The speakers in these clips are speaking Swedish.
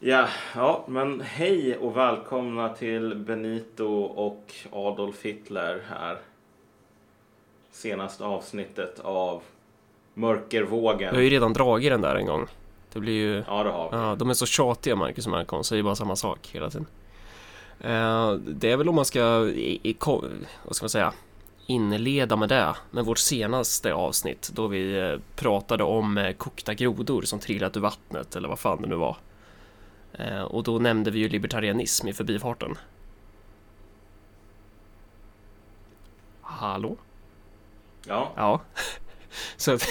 Ja, ja, men hej och välkomna till Benito och Adolf Hitler här. Senaste avsnittet av Mörkervågen. Vi har ju redan dragit den där en gång. Det blir ju... Ja, det har vi. Ja, de är så tjatiga Marcus och Malcolm, säger bara samma sak hela tiden. Eh, det är väl om man ska, i, i, ko- vad ska man säga, inleda med det, med vårt senaste avsnitt då vi eh, pratade om eh, kokta grodor som trillat ur vattnet eller vad fan det nu var. Eh, och då nämnde vi ju libertarianism i förbifarten. Hallå? Ja, Ja. Så att...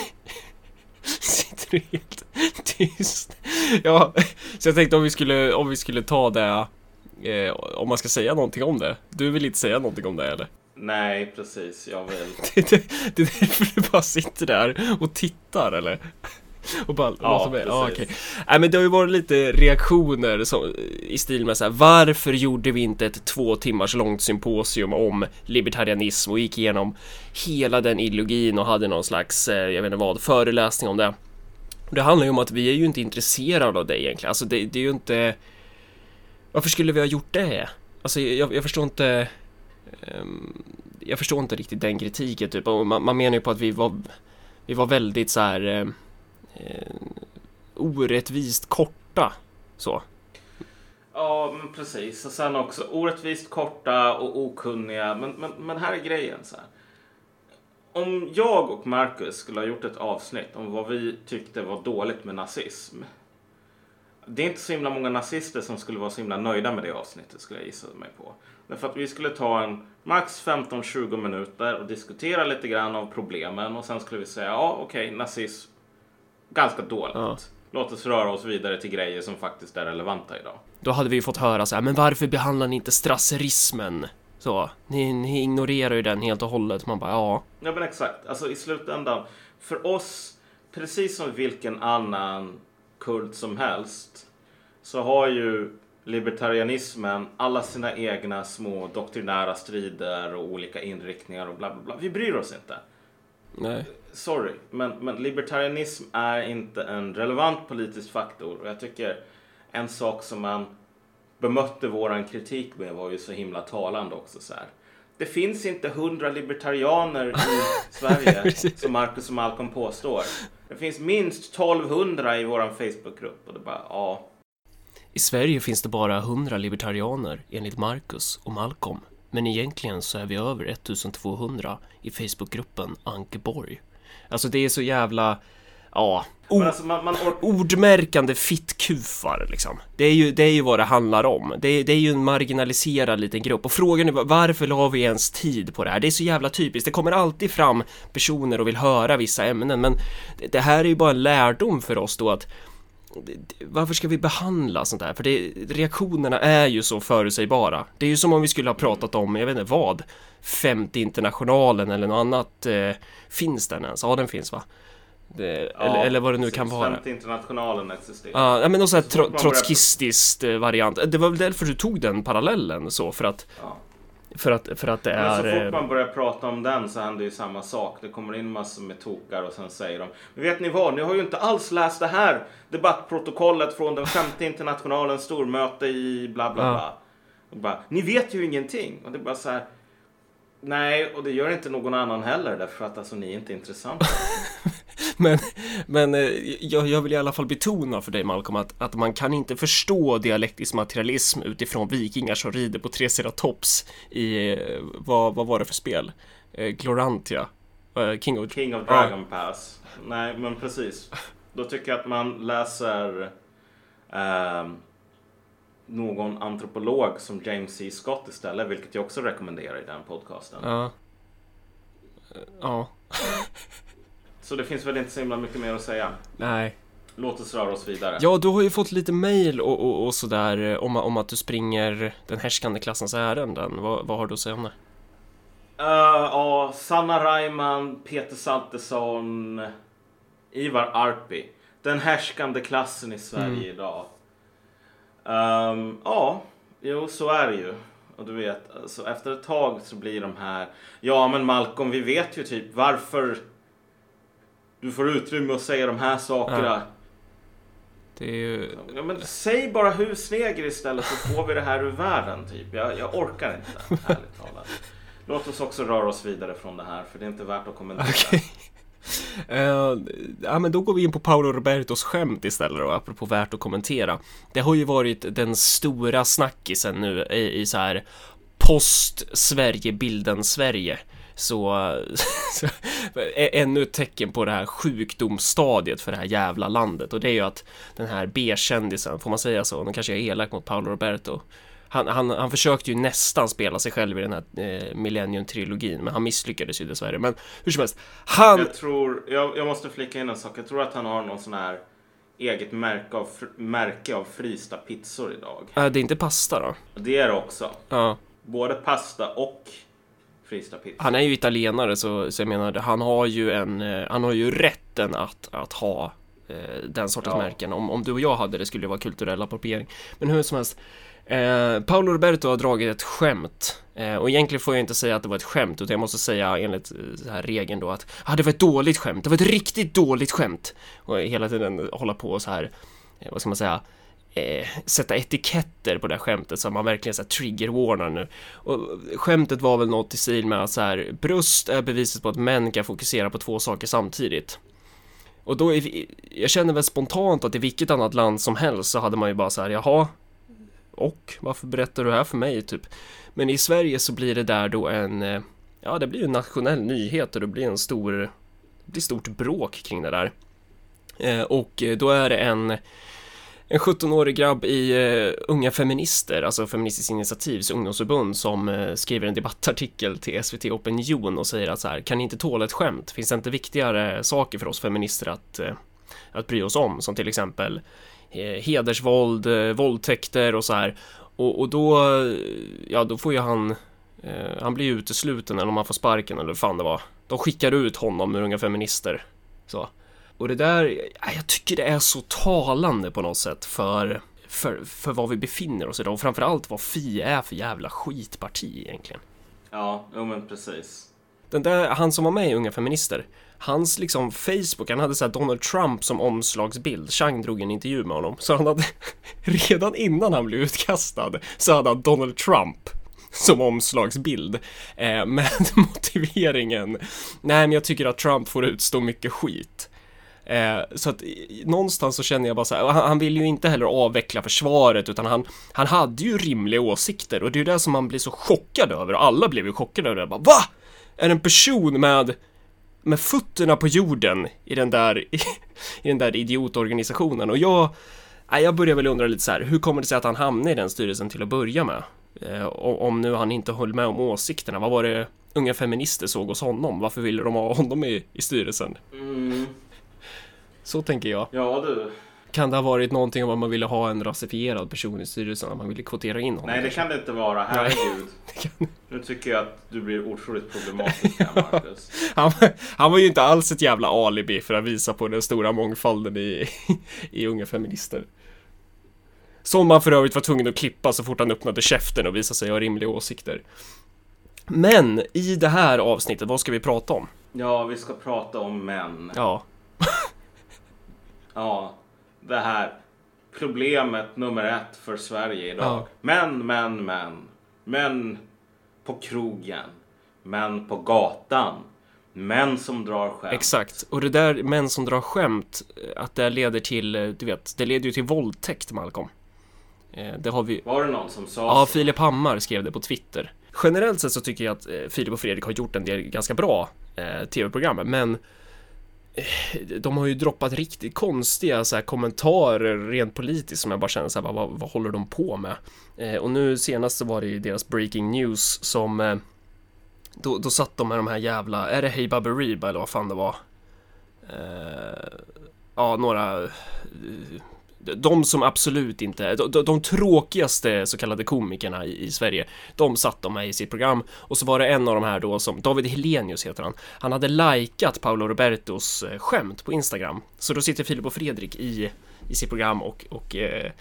Sitter du helt tyst? Ja, så jag tänkte om vi skulle, om vi skulle ta det... Eh, om man ska säga någonting om det. Du vill inte säga någonting om det eller? nej, precis. Jag vill... Det, det, det är därför du bara sitter där och tittar eller? Och bara Ja, mig- ja, okej. Nej men det har ju varit lite reaktioner som, i stil med så här, varför gjorde vi inte ett två timmars långt symposium om libertarianism och gick igenom hela den ideologin och hade någon slags, eh, jag vet inte vad, föreläsning om det. Det handlar ju om att vi är ju inte intresserade av det egentligen, alltså det, det är ju inte Varför skulle vi ha gjort det? Alltså jag, jag förstår inte ehm, Jag förstår inte riktigt den kritiken typ, man, man menar ju på att vi var Vi var väldigt så här eh, eh, orättvist korta så. Ja, men precis. Och sen också orättvist korta och okunniga. Men, men, men här är grejen så här. Om jag och Marcus skulle ha gjort ett avsnitt om vad vi tyckte var dåligt med nazism. Det är inte så himla många nazister som skulle vara så himla nöjda med det avsnittet skulle jag gissa mig på. Därför att vi skulle ta en max 15-20 minuter och diskutera lite grann av problemen och sen skulle vi säga ja okej nazism ganska dåligt. Ja. Låt oss röra oss vidare till grejer som faktiskt är relevanta idag. Då hade vi ju fått höra så här, men varför behandlar ni inte strasserismen? Så, ni, ni ignorerar ju den helt och hållet. Man bara, ja. Ja men exakt. Alltså i slutändan. För oss, precis som vilken annan kult som helst. Så har ju libertarianismen alla sina egna små doktrinära strider och olika inriktningar och bla bla bla. Vi bryr oss inte. Nej. Sorry, men, men libertarianism är inte en relevant politisk faktor. Och jag tycker en sak som man bemötte våran kritik med var ju så himla talande också så här. Det finns inte hundra libertarianer i Sverige som Marcus och Malcolm påstår. Det finns minst 1200 i våran Facebookgrupp och det bara ja. I Sverige finns det bara 100 libertarianer enligt Marcus och Malcolm. Men egentligen så är vi över 1200 i Facebookgruppen Ankeborg. Alltså det är så jävla, ja, o- alltså man, man or- ordmärkande fittkufar liksom. Det är ju, det är ju vad det handlar om. Det är, det är ju en marginaliserad liten grupp och frågan är va- varför la vi ens tid på det här? Det är så jävla typiskt. Det kommer alltid fram personer och vill höra vissa ämnen, men det, här är ju bara en lärdom för oss då att varför ska vi behandla sånt här? För det, reaktionerna är ju så förutsägbara. Det är ju som om vi skulle ha pratat om, jag vet inte vad, 50 internationalen eller något annat. Eh, finns den ens? Ja, den finns va? Det, ja, eller, eller vad det nu kan vara. Femte internationalen existerar. Ja, men någon sån här tro- trotskistiskt eh, variant. Det var väl därför du tog den parallellen så, för att, Ja. För att, för att det Men så är... fort eh, man börjar prata om den så händer ju samma sak. Det kommer in massor med tokar och sen säger de Men vet ni vad, ni har ju inte alls läst det här debattprotokollet från den femte internationalens stormöte i bla bla Ja. bla. Och bara, ni vet ju ingenting. Och det är bara så här. Nej, och det gör inte någon annan heller därför att alltså ni är inte intressanta. Men, men eh, jag, jag vill i alla fall betona för dig Malcolm att, att man kan inte förstå dialektisk materialism utifrån vikingar som rider på triceratops i, eh, vad, vad var det för spel? Eh, Glorantia? Eh, King of... King of Dragon Pass. Nej, men precis. Då tycker jag att man läser ehm, någon antropolog som James C. Scott istället, vilket jag också rekommenderar i den podcasten. Ja. Eh, Ja, Så det finns väl inte så himla mycket mer att säga. nej. Låt oss röra oss vidare. Ja, du har ju fått lite mail och, och, och sådär eh, om, om att du springer den härskande klassens ärenden. Vad, vad har du att säga om det? Eh, ja, Sanna Reimann, Peter Saltesson, Ivar Arpi. Den härskande klassen i Sverige idag. Ehm, ja, jo så är det ju. Och du vet, alltså, efter ett tag så blir de här... Ja men Malcolm, vi vet ju typ varför du får utrymme att säga de här sakerna. Det är ju... Ja, men säg bara husneger istället så får vi det här ur världen typ. Jag, jag orkar inte, ärligt talat. Låt oss också röra oss vidare från det här för det är inte värt att kommentera. Okej. Eh, ja, men då går vi in på Paolo Robertos skämt istället då, apropå värt att kommentera. Det har ju varit den stora snackisen nu i, i så här post-Sverige-bilden Sverige. Så, så ännu ett tecken på det här sjukdomsstadiet för det här jävla landet och det är ju att den här B-kändisen, får man säga så? Nu kanske jag är elak mot Paolo Roberto. Han, han, han försökte ju nästan spela sig själv i den här eh, Millennium-trilogin, men han misslyckades ju dessvärre. Men hur som helst, han... Jag tror, jag, jag måste flika in en sak. Jag tror att han har någon sån här eget märke av, märke av frysta pizzor idag. Äh, det är inte pasta då? Det är det också. Ja. Både pasta och frysta pizzor. Han är ju italienare så, så jag menar, han har ju en, eh, han har ju rätten att, att ha eh, den sortens Ja. märken. Om, om du och jag hade det skulle det vara kulturell appropriering. Men hur som helst, eh, Paolo Roberto har dragit ett skämt. Eh, och egentligen får jag inte säga att det var ett skämt, utan jag måste säga enligt eh, så här regeln då att ah, det var ett dåligt skämt, det var ett riktigt dåligt skämt. Och hela tiden hålla på och så här, eh, vad ska man säga, eh, sätta etiketter på det här skämtet så att man verkligen så här trigger-warnar nu. Och skämtet var väl något i stil med att så här, bröst är beviset på att män kan fokusera på två saker samtidigt. Och då, är, jag känner väl spontant att i vilket annat land som helst så hade man ju bara så här, jaha, och varför berättar du det här för mig, typ? Men i Sverige så blir det där då en, eh, ja, det blir ju en nationell nyhet och det blir en stor, det blir stort bråk kring det där. Eh, och då är det en en 17-årig grabb i uh, Unga Feminister, alltså Feministiskt Initiativs ungdomsförbund som uh, skriver en debattartikel till SVT Opinion och säger att så här, kan ni inte tåla ett skämt? Finns det inte viktigare saker för oss feminister att, uh, att bry oss om? Som till exempel uh, hedersvåld, uh, våldtäkter och så här. Och, och då, ja då får ju han, han blir ju utesluten eller om han får sparken eller vad fan det var. De skickar ut honom ur Unga Feminister. Så. Och det där, ja, jag tycker det är så talande på något sätt för, för, för var vi befinner oss idag och framförallt vad Fi är för jävla skitparti egentligen. Ja, jo men precis. Den där, han som var med i Unga Feminister, hans liksom Facebook, han hade så här Donald Trump som omslagsbild. Chang drog en intervju med honom, så han hade redan innan han blev utkastad så hade han Donald Trump som omslagsbild eh, med motiveringen nej men jag tycker att Trump får utstå mycket skit Eh, så att någonstans så känner jag bara så här, han, han vill ju inte heller avveckla försvaret utan han, han hade ju rimliga åsikter och det är ju det som man blir så chockad över och alla blev ju chockade över det. Bara, Va? Är det en person med, med fötterna på jorden i den där, i, i den där idiotorganisationen? Och jag, nej, jag börjar väl undra lite så här, hur kommer det sig att han hamnade i den styrelsen till att börja med? Eh, om nu han inte höll med om åsikterna, vad var det unga feminister såg hos honom? Varför ville de ha honom i, i styrelsen? Mm, så tänker jag. ja du. Kan det ha varit någonting om att man ville ha en rasifierad person i styrelsen? Att man ville kvotera in honom? Nej, det kan det inte vara. Herregud. Nu tycker jag att du blir otroligt problematisk här, Marcus. han, han var ju inte alls ett jävla alibi för att visa på den stora mångfalden i, i unga feminister. Som man för övrigt var tvungen att klippa så fort han öppnade käften och visade sig ha rimliga åsikter. Men i det här avsnittet, vad ska vi prata om? Ja, vi ska prata om män. Ja, Ja, det här problemet nummer ett för Sverige idag. Ja. Män, män, män. Män på krogen. Män på gatan. Män som drar skämt. exakt. Och det där män som drar skämt, att det leder till, eh, du vet, det leder ju till våldtäkt, Malcolm. Eh, Det har vi, Var det någon som sa Ja, så? Filip Hammar skrev det på Twitter. Generellt sett så tycker jag att eh, Filip och Fredrik har gjort en del ganska bra eh, tv-program, men eh, Eh, de har ju droppat riktigt konstiga så här, kommentarer rent politiskt som jag bara känner så här, vad, vad håller de på med? Eh, och nu senast så var det ju deras breaking news som eh, då, då satt de med de här jävla, är det Hey Baberiba eller vad fan det var? Eh, ja, några eh, de som absolut inte, de, de, tråkigaste så kallade komikerna i, i Sverige, de satt de med i sitt program och så var det en av de här då som, David Helenius heter han, han hade likat Paolo Robertos eh, skämt på Instagram. Så då sitter Filip och Fredrik i, i sitt program och, och eh,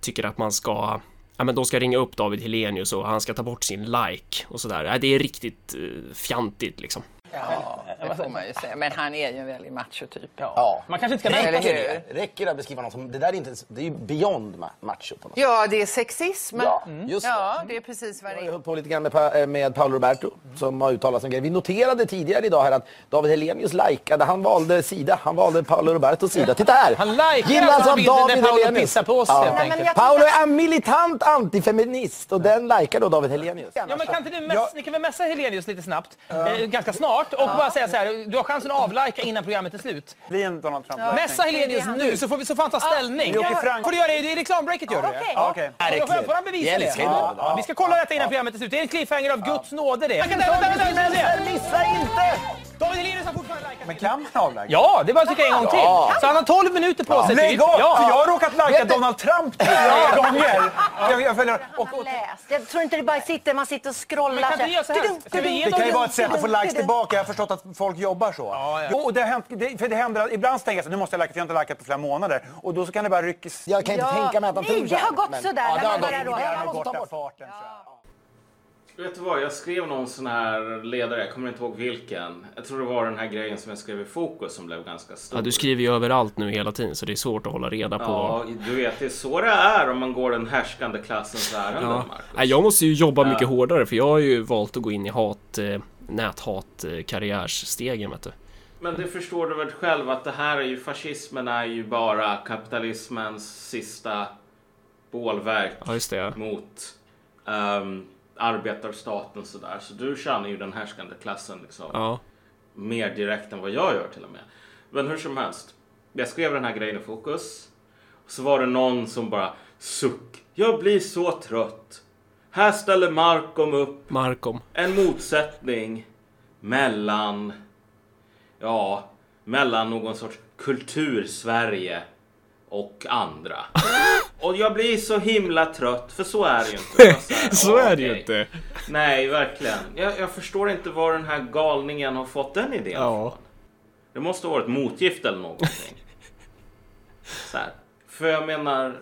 tycker att man ska Ja men de ska ringa upp David Helenius och han ska ta bort sin like och sådär. Ja, det är riktigt eh, fjantigt liksom. Ja, det får man ju säga. Men han är ju en väldigt machotyp. Ja. Man kanske inte ska hur? sig det. Räcker det att beskriva någon som... Det där är inte ens, Det är ju beyond ma- macho på något. Ja, det är sexism. Ja, just det. Ja, det är precis vad Jag det har är. hållit på lite grann med, Pa- eh, med Paolo Roberto som har uttalat sig. Vi noterade tidigare idag här att David Helenius likade, han valde sida. Han valde Paolo Robertos sida. Titta här! Han likar Gillas alltså av bilden där David Paolo Helenius. pissar på helt Ja. enkelt. jag Paolo är en militant antifeminist och den likar då David Helenius. Ja, men kan inte du mess, Ni kan väl messa Helenius lite snabbt, eh, ganska snart, och bara säga så här, du har chansen att avlajka innan programmet är slut. bli en Donald Trump. Messa Helenius nu så får, vi, så får han ta ställning. Frank- Får du göra det i reklambreaket? Gör du det? Ja, okej. Då får, får han bevisa det. Ja, vi ska kolla detta innan programmet är slut. Det är en cliffhanger av Guds nåde det. Vänta, vänta, vänta, vänta, vänta. Missa inte! David Helenius har fortfarande likat. Men kan man avlajka? Ja, det är bara att trycka en gång till. Så han har 12 minuter på sig. Lägg av! Ja. För jag har råkat lajka Donald Trump tre gånger. Jag, jag följer, och, och, läst. Jag tror inte det bara sitter, man sitter och scrollar. Men kan inte göra så här? Ska vi ge det kan ju vara ett sätt att få likes tillbaka. Jag har förstått att folk jobbar så. Ja, ja. Jo, och det hänt, det, för det händer, ibland tänker jag så, nu måste jag lajka för jag har inte likat på flera månader. Och då så kan det bara ryckas. Jag kan inte Ja. tänka mig att han Nej, tror det har så. gått Men- sådär Ja, det har gått. börjar då. Det har Ja, gått borta bort. farten. jag. Vet du vad, jag skrev någon sån här ledare, jag kommer inte ihåg vilken. Jag tror det var den här grejen som jag skrev i Fokus som blev ganska stor. Ja, du skriver ju överallt nu hela tiden så det är svårt att hålla reda på. Ja, du vet, det är så det är om man går den härskande klassens ärenden, Ja. Marcus. Nej, jag måste ju jobba mycket hårdare för jag har ju valt att gå in i hat, eh, näthat, karriärsstegen vet du. Men det förstår du väl själv att det här är ju, fascismen är ju bara kapitalismens sista bålverk ja. mot um, arbetarstaten sådär. Så du känner ju den härskande klassen liksom. Ja. mer direkt än vad jag gör till och med. Men hur som helst. Jag skrev den här grejen i fokus. Och så var det någon som bara suck. Jag blir så trött. Här ställer Markom upp Markom. en motsättning mellan ja, mellan någon sorts kultur-Sverige och andra. Och jag blir så himla trött, för så är det ju inte. Jag bara här, Så är det ju okej. inte. Nej, verkligen. Jag, jag förstår inte var den här galningen har fått den idén Ja. ifrån. Det måste ha varit motgift eller någonting. Så här. För jag menar,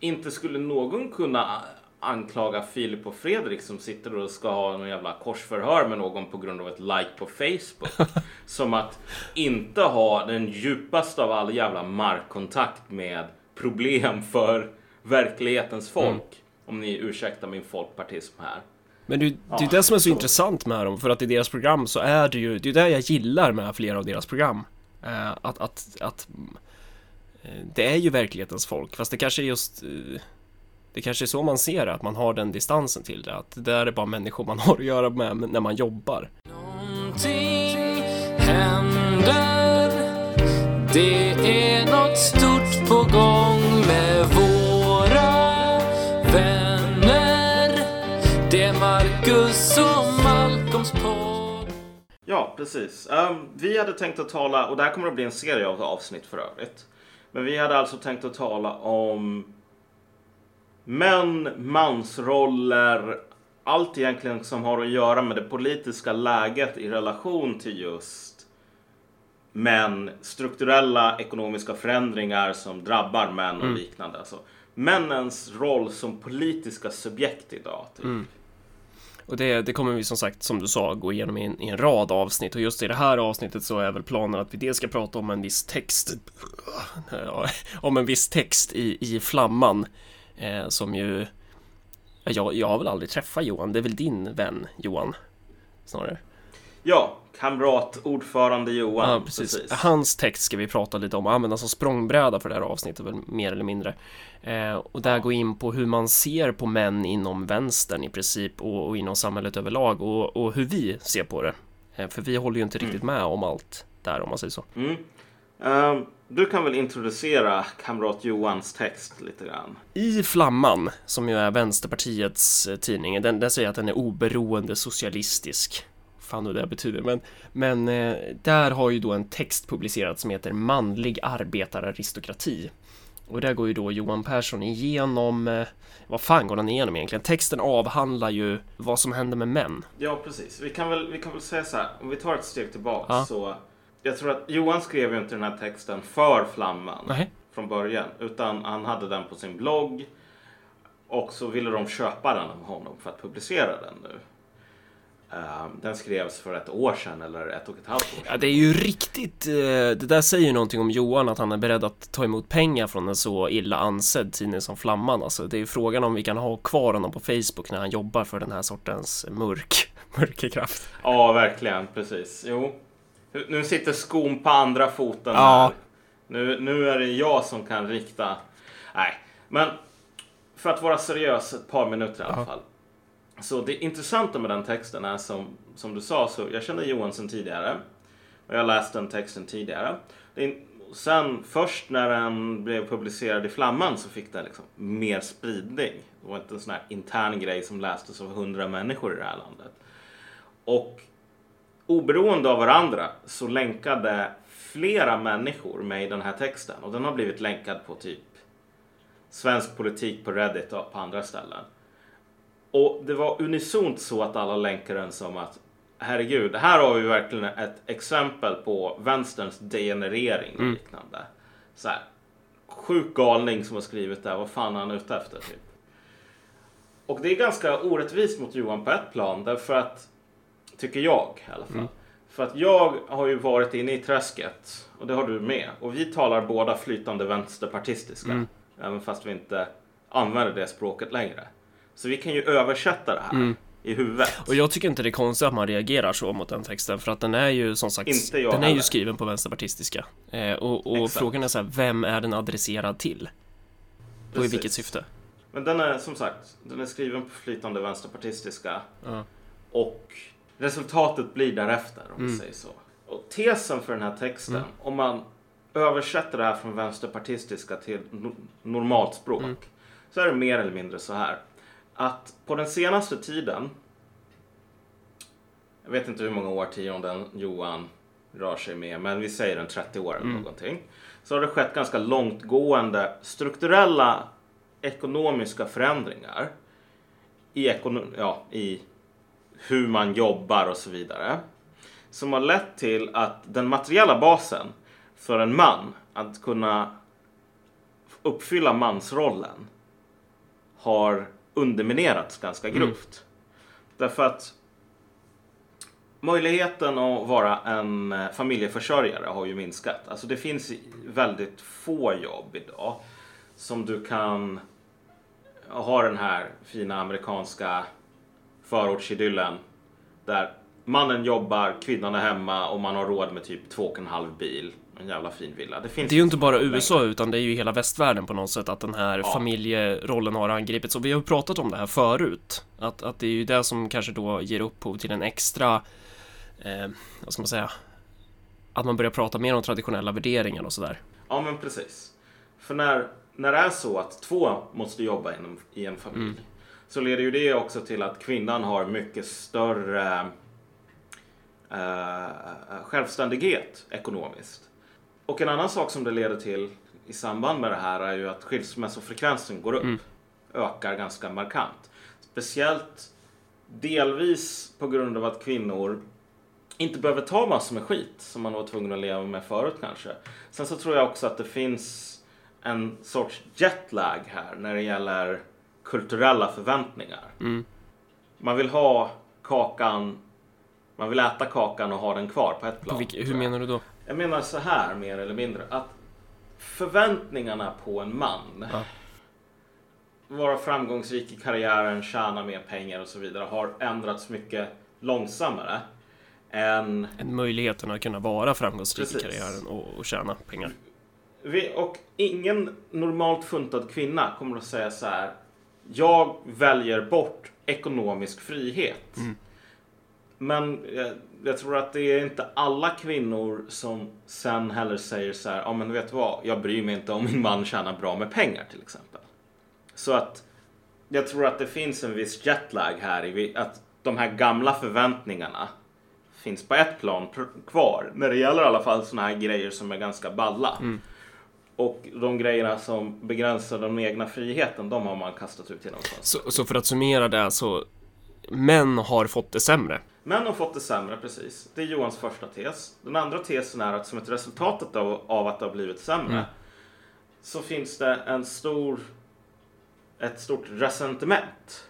inte skulle någon kunna anklaga Filip och Fredrik som sitter och ska ha någon jävla korsförhör med någon på grund av ett like på Facebook. Som att inte ha den djupaste av all jävla markkontakt med problem för verklighetens folk. Om ni ursäktar min folkpartism här. Men det, det är det som är så intressant med dem, för att i deras program så är det ju, det är det jag gillar med flera av deras program. Eh, att, att, att eh, det är ju verklighetens folk, fast det kanske är just eh, det kanske är så man ser det, att man har den distansen till det, att det där är bara människor man har att göra med när man jobbar. Någonting händer Det är något stort på gång med våra vänner Det är Marcus och Malcolms podd Ja, precis. Ehm, vi hade tänkt att tala, och det här kommer att bli en serie av avsnitt för övrigt. Men vi hade alltså tänkt att tala om män, mansroller, allt egentligen som har att göra med det politiska läget i relation till just män, strukturella ekonomiska förändringar som drabbar män och liknande. Alltså, männens roll som politiska subjekt idag. Typ. Och det, det kommer vi som sagt, som du sa, gå igenom i en, i en rad avsnitt och just i det här avsnittet så är väl planen att vi dels ska prata om en viss text om en viss text i, i Flamman eh, som ju ja, jag, jag har väl aldrig träffat Johan, det är väl din vän Johan snarare? Ja, kamrat, ordförande Johan. Ja, precis. Hans text ska vi prata lite om, använda som språngbräda för det här avsnittet, väl mer eller mindre. Eh, och där gå in på hur man ser på män inom vänstern i princip och, och inom samhället överlag och, och hur vi ser på det. Eh, för vi håller ju inte riktigt med om allt där om man säger så. Mm. Ehm, du kan väl introducera kamrat Johans text lite grann? I Flamman, som ju är Vänsterpartiets eh, tidning, den, den säger att den är oberoende socialistisk. Fan vad det betyder, men, men eh, där har ju då en text publicerats som heter Manlig arbetararistokrati. Och där går ju då Johan Persson igenom, eh, vad fan går han igenom egentligen? Texten avhandlar ju vad som händer med män. Ja, precis. Vi kan väl, vi kan väl säga så här, om vi tar ett steg tillbaka Ja. så... Jag tror att Johan skrev ju inte den här texten för Flamman Nej. från början, utan han hade den på sin blogg. Och så ville de köpa den av honom för att publicera den nu. Eh, den skrevs för ett år sedan eller ett och ett halvt år sedan. Ja, det är ju riktigt, eh, det där säger ju någonting om Johan att han är beredd att ta emot pengar från en så illa ansedd tidning som Flamman. Alltså, det är ju frågan om vi kan ha kvar honom på Facebook när han jobbar för den här sortens mörk, mörkerkraft. Ja, verkligen. Precis. Jo. Nu sitter skon på andra foten. Ja. Här. Nu, nu är det jag som kan rikta... Nej, men för att vara seriös ett par minuter i alla fall. Så det intressanta med den texten är som, som du sa, så jag kände Johan sedan tidigare. Och jag läste den texten tidigare. Är, sen först när den blev publicerad i Flamman så fick den liksom mer spridning. Det var inte en sån här intern grej som lästes av hundra människor i det här landet. Och oberoende av varandra så länkade flera människor med i den här texten. Och den har blivit länkad på typ svensk politik på Reddit och på andra ställen. Och det var unisont så att alla länkade den som att herregud, här har vi verkligen ett exempel på vänsterns degenerering och liknande. Så här, sjuk galning som har skrivit det här, vad fan är han ute efter typ. Och det är ganska orättvist mot Johan på ett plan därför att, tycker jag i alla fall. För att jag har ju varit inne i träsket och det har du med. Och vi talar båda flytande vänsterpartistiska. Även fast vi inte använder det språket längre. Så vi kan ju översätta det här i huvudet. Och jag tycker inte det är konstigt att man reagerar så mot den texten för att den är ju som sagt Inte jag Den är ju heller. skriven på vänsterpartistiska eh, Och, och Exakt. frågan är så här, vem är den adresserad till? Och i Precis. vilket syfte? Men den är som sagt, den är skriven på flytande vänsterpartistiska. Ja. Och resultatet blir därefter om Mm. vi säger så. Och tesen för den här texten, om man översätter det här från vänsterpartistiska till no- normalt språk. Mm. Så är det mer eller mindre så här. Att på den senaste tiden. Jag vet inte hur många årtionden Johan rör sig med. Men vi säger en 30 år eller någonting. Så har det skett ganska långtgående strukturella ekonomiska förändringar. I, ekono- ja, i hur man jobbar och så vidare. Som har lett till att den materiella basen för en man att kunna uppfylla mansrollen har underminerats ganska grovt. Därför att möjligheten att vara en eh, familjeförsörjare har ju minskat. Alltså det finns väldigt få jobb idag som du kan ha den här fina amerikanska förortsidyllen där mannen jobbar, kvinnan är hemma och man har råd med typ två och en halv bil. En jävla fin villa. Det, finns Det är ju inte bara längre. USA utan det är ju hela västvärlden på något sätt att den här familjerollen har angripits och vi har ju pratat om det här förut. Att, att det är ju det som kanske då ger upphov till en extra, eh, vad ska man säga, att man börjar prata mer om traditionella värderingar och sådär. Ja, men precis. För när, när det är så att två måste jobba inom, i en familj så leder ju det också till att kvinnan har mycket större eh, självständighet ekonomiskt. Och en annan sak som det leder till i samband med det här är ju att skilsmässofrekvensen går upp. Ökar ganska markant. Speciellt delvis på grund av att kvinnor inte behöver ta massor med skit som man var tvungen att leva med förut kanske. Sen så tror jag också att det finns en sorts jetlag här när det gäller kulturella förväntningar. Man vill ha kakan, man vill äta kakan och ha den kvar på ett plan. På vilk, tror hur menar du då? Jag menar så här mer eller mindre att förväntningarna på en man vara framgångsrik i karriären, tjäna mer pengar och så vidare har ändrats mycket långsammare än En möjligheten att kunna vara framgångsrik i Precis. karriären och, och tjäna pengar. vi, och ingen normalt funtad kvinna kommer att säga så här. Jag väljer bort ekonomisk frihet. Men jag, jag tror att det är inte alla kvinnor som sen heller säger så här. Ja, men vet du vad? Jag bryr mig inte om min man tjänar bra med pengar till exempel. Så att jag tror att det finns en viss jetlag här att de här gamla förväntningarna finns på ett plan kvar. När det gäller i alla fall såna här grejer som är ganska balla. Och de grejerna som begränsar den egna friheten, de har man kastat ut genom fönstret. Så, så för att summera det så Män har fått det sämre. Män har fått det sämre, precis. Det är Johans första tes. Den andra tesen är att som ett resultat av, av att det har blivit sämre så finns det en stor, ett stort resentiment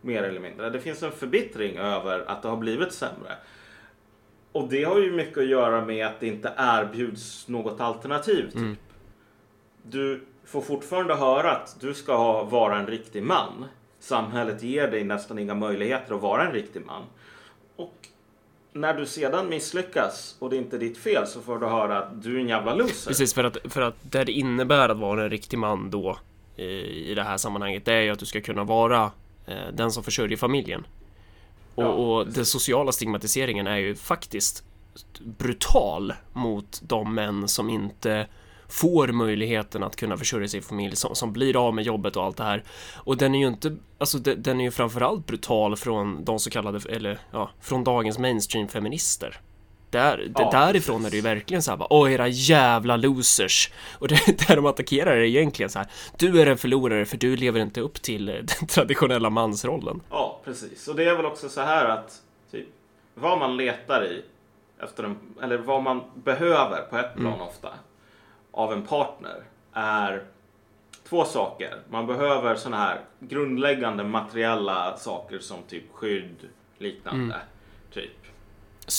Mer eller mindre. Det finns en förbittring över att det har blivit sämre. Och det har ju mycket att göra med att det inte erbjuds något alternativ. Typ. Du får fortfarande höra att du ska ha- vara en riktig man. Samhället ger dig nästan inga möjligheter att vara en riktig man. Och när du sedan misslyckas och det inte är ditt fel så får du höra att du är en jävla loser. Precis, för att, för att det det innebär att vara en riktig man då i, i det här sammanhanget, det är ju att du ska kunna vara eh, den som försörjer familjen. Och, Ja, och den sociala stigmatiseringen är ju faktiskt brutal mot de män som inte får möjligheten att kunna försörja sin familj, som, som blir av med jobbet och allt det här. Och den är ju inte, alltså de- den är ju framförallt brutal från de så kallade, eller ja, från dagens mainstream-feminister. Där, Ja, därifrån är det ju verkligen så här bara, åh era jävla losers. Och det, där de attackerar är egentligen så här, du är en förlorare för du lever inte upp till eh, den traditionella mansrollen. Ja, precis. Och det är väl också så här att typ, vad man letar i efter en, eller vad man behöver på ett plan ofta av en partner är två saker. Man behöver såna här grundläggande materiella saker som typ skydd, liknande. Typ.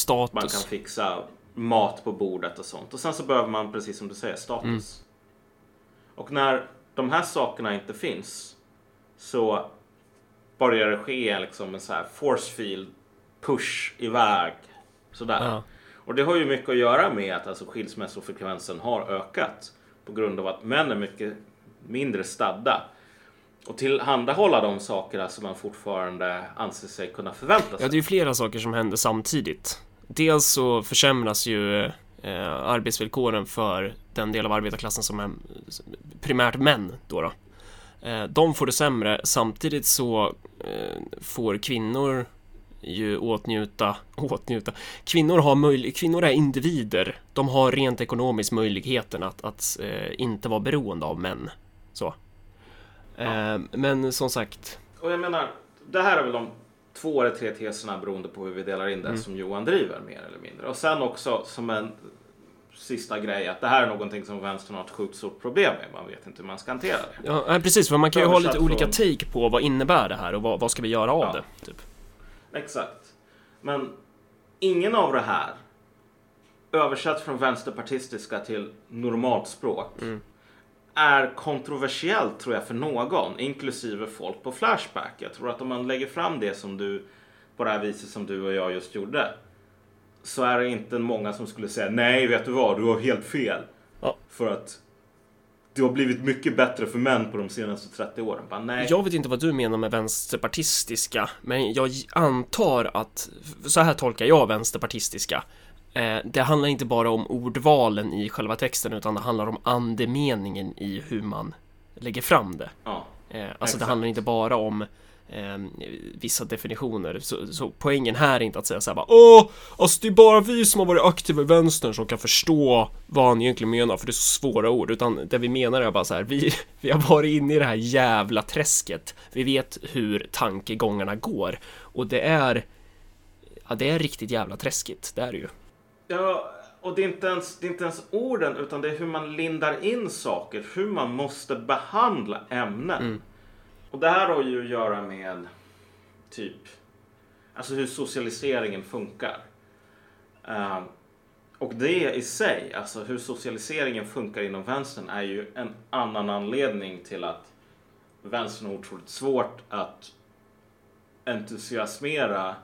Man kan Status. fixa mat på bordet och sånt. Och sen så behöver man, precis som du säger, status. Och när de här sakerna inte finns så börjar det ske liksom en så här force field push iväg. Sådär. Ja. Och det har ju mycket att göra med att alltså, skilsmässofrekvensen har ökat på grund av att män är mycket mindre stadda och tillhandahålla de sakerna som man fortfarande anser sig kunna förvänta sig. Ja, det är ju flera saker som händer samtidigt. Dels så försämras ju eh, arbetsvillkoren för den del av arbetarklassen som är primärt män då. då. Eh, de får det sämre. Samtidigt så eh, får kvinnor ju åtnjuta, åtnjuta. Kvinnor, har möj, kvinnor är individer. De har rent ekonomiskt möjligheten att, att eh, inte vara beroende av män. Så. Eh, men som sagt, Och jag menar, det här är väl de två eller tre teserna beroende på hur vi delar in det som Johan driver mer eller mindre. Och sen också som en sista grej att det här är någonting som vänstern har ett sjukt stort problem med. Man vet inte hur man ska hantera det. Ja, nej, precis, för man kan ju ha lite olika take på vad innebär det här och vad, vad ska vi göra av Ja. det? Typ. Exakt. Men ingen av det här översatt från vänsterpartistiska till normalt språk är kontroversiellt tror jag för någon, inklusive folk på Flashback. Jag tror att om man lägger fram det som du på det här viset som du och jag just gjorde så är det inte många som skulle säga nej, vet du vad, du har helt fel. Ja. För att det har blivit mycket bättre för män på de senaste 30 åren. Bara, nej. Jag vet inte vad du menar med vänsterpartistiska, men jag antar att, så här tolkar jag vänsterpartistiska. Eh, det handlar inte bara om ordvalen i själva texten, utan det handlar om andemeningen i hur man lägger fram det. Ja. Eh, alltså Exakt. det handlar inte bara om eh, vissa definitioner. Så, så poängen här är inte att säga så här bara Åh, alltså det är bara vi som har varit aktiva i vänstern som kan förstå vad han egentligen menar för det är så svåra ord. Utan det vi menar är bara så här, vi, vi har varit inne i det här jävla träsket. Vi vet hur tankegångarna går. Och det är, ja det är riktigt jävla träskigt, det är det ju. Ja, och det är, inte ens, det är inte ens orden utan det är hur man lindar in saker, hur man måste behandla ämnen. Och det här har ju att göra med typ, alltså hur socialiseringen funkar. Ehm, och det i sig, alltså hur socialiseringen funkar inom vänstern är ju en annan anledning till att vänstern har otroligt svårt att entusiasmera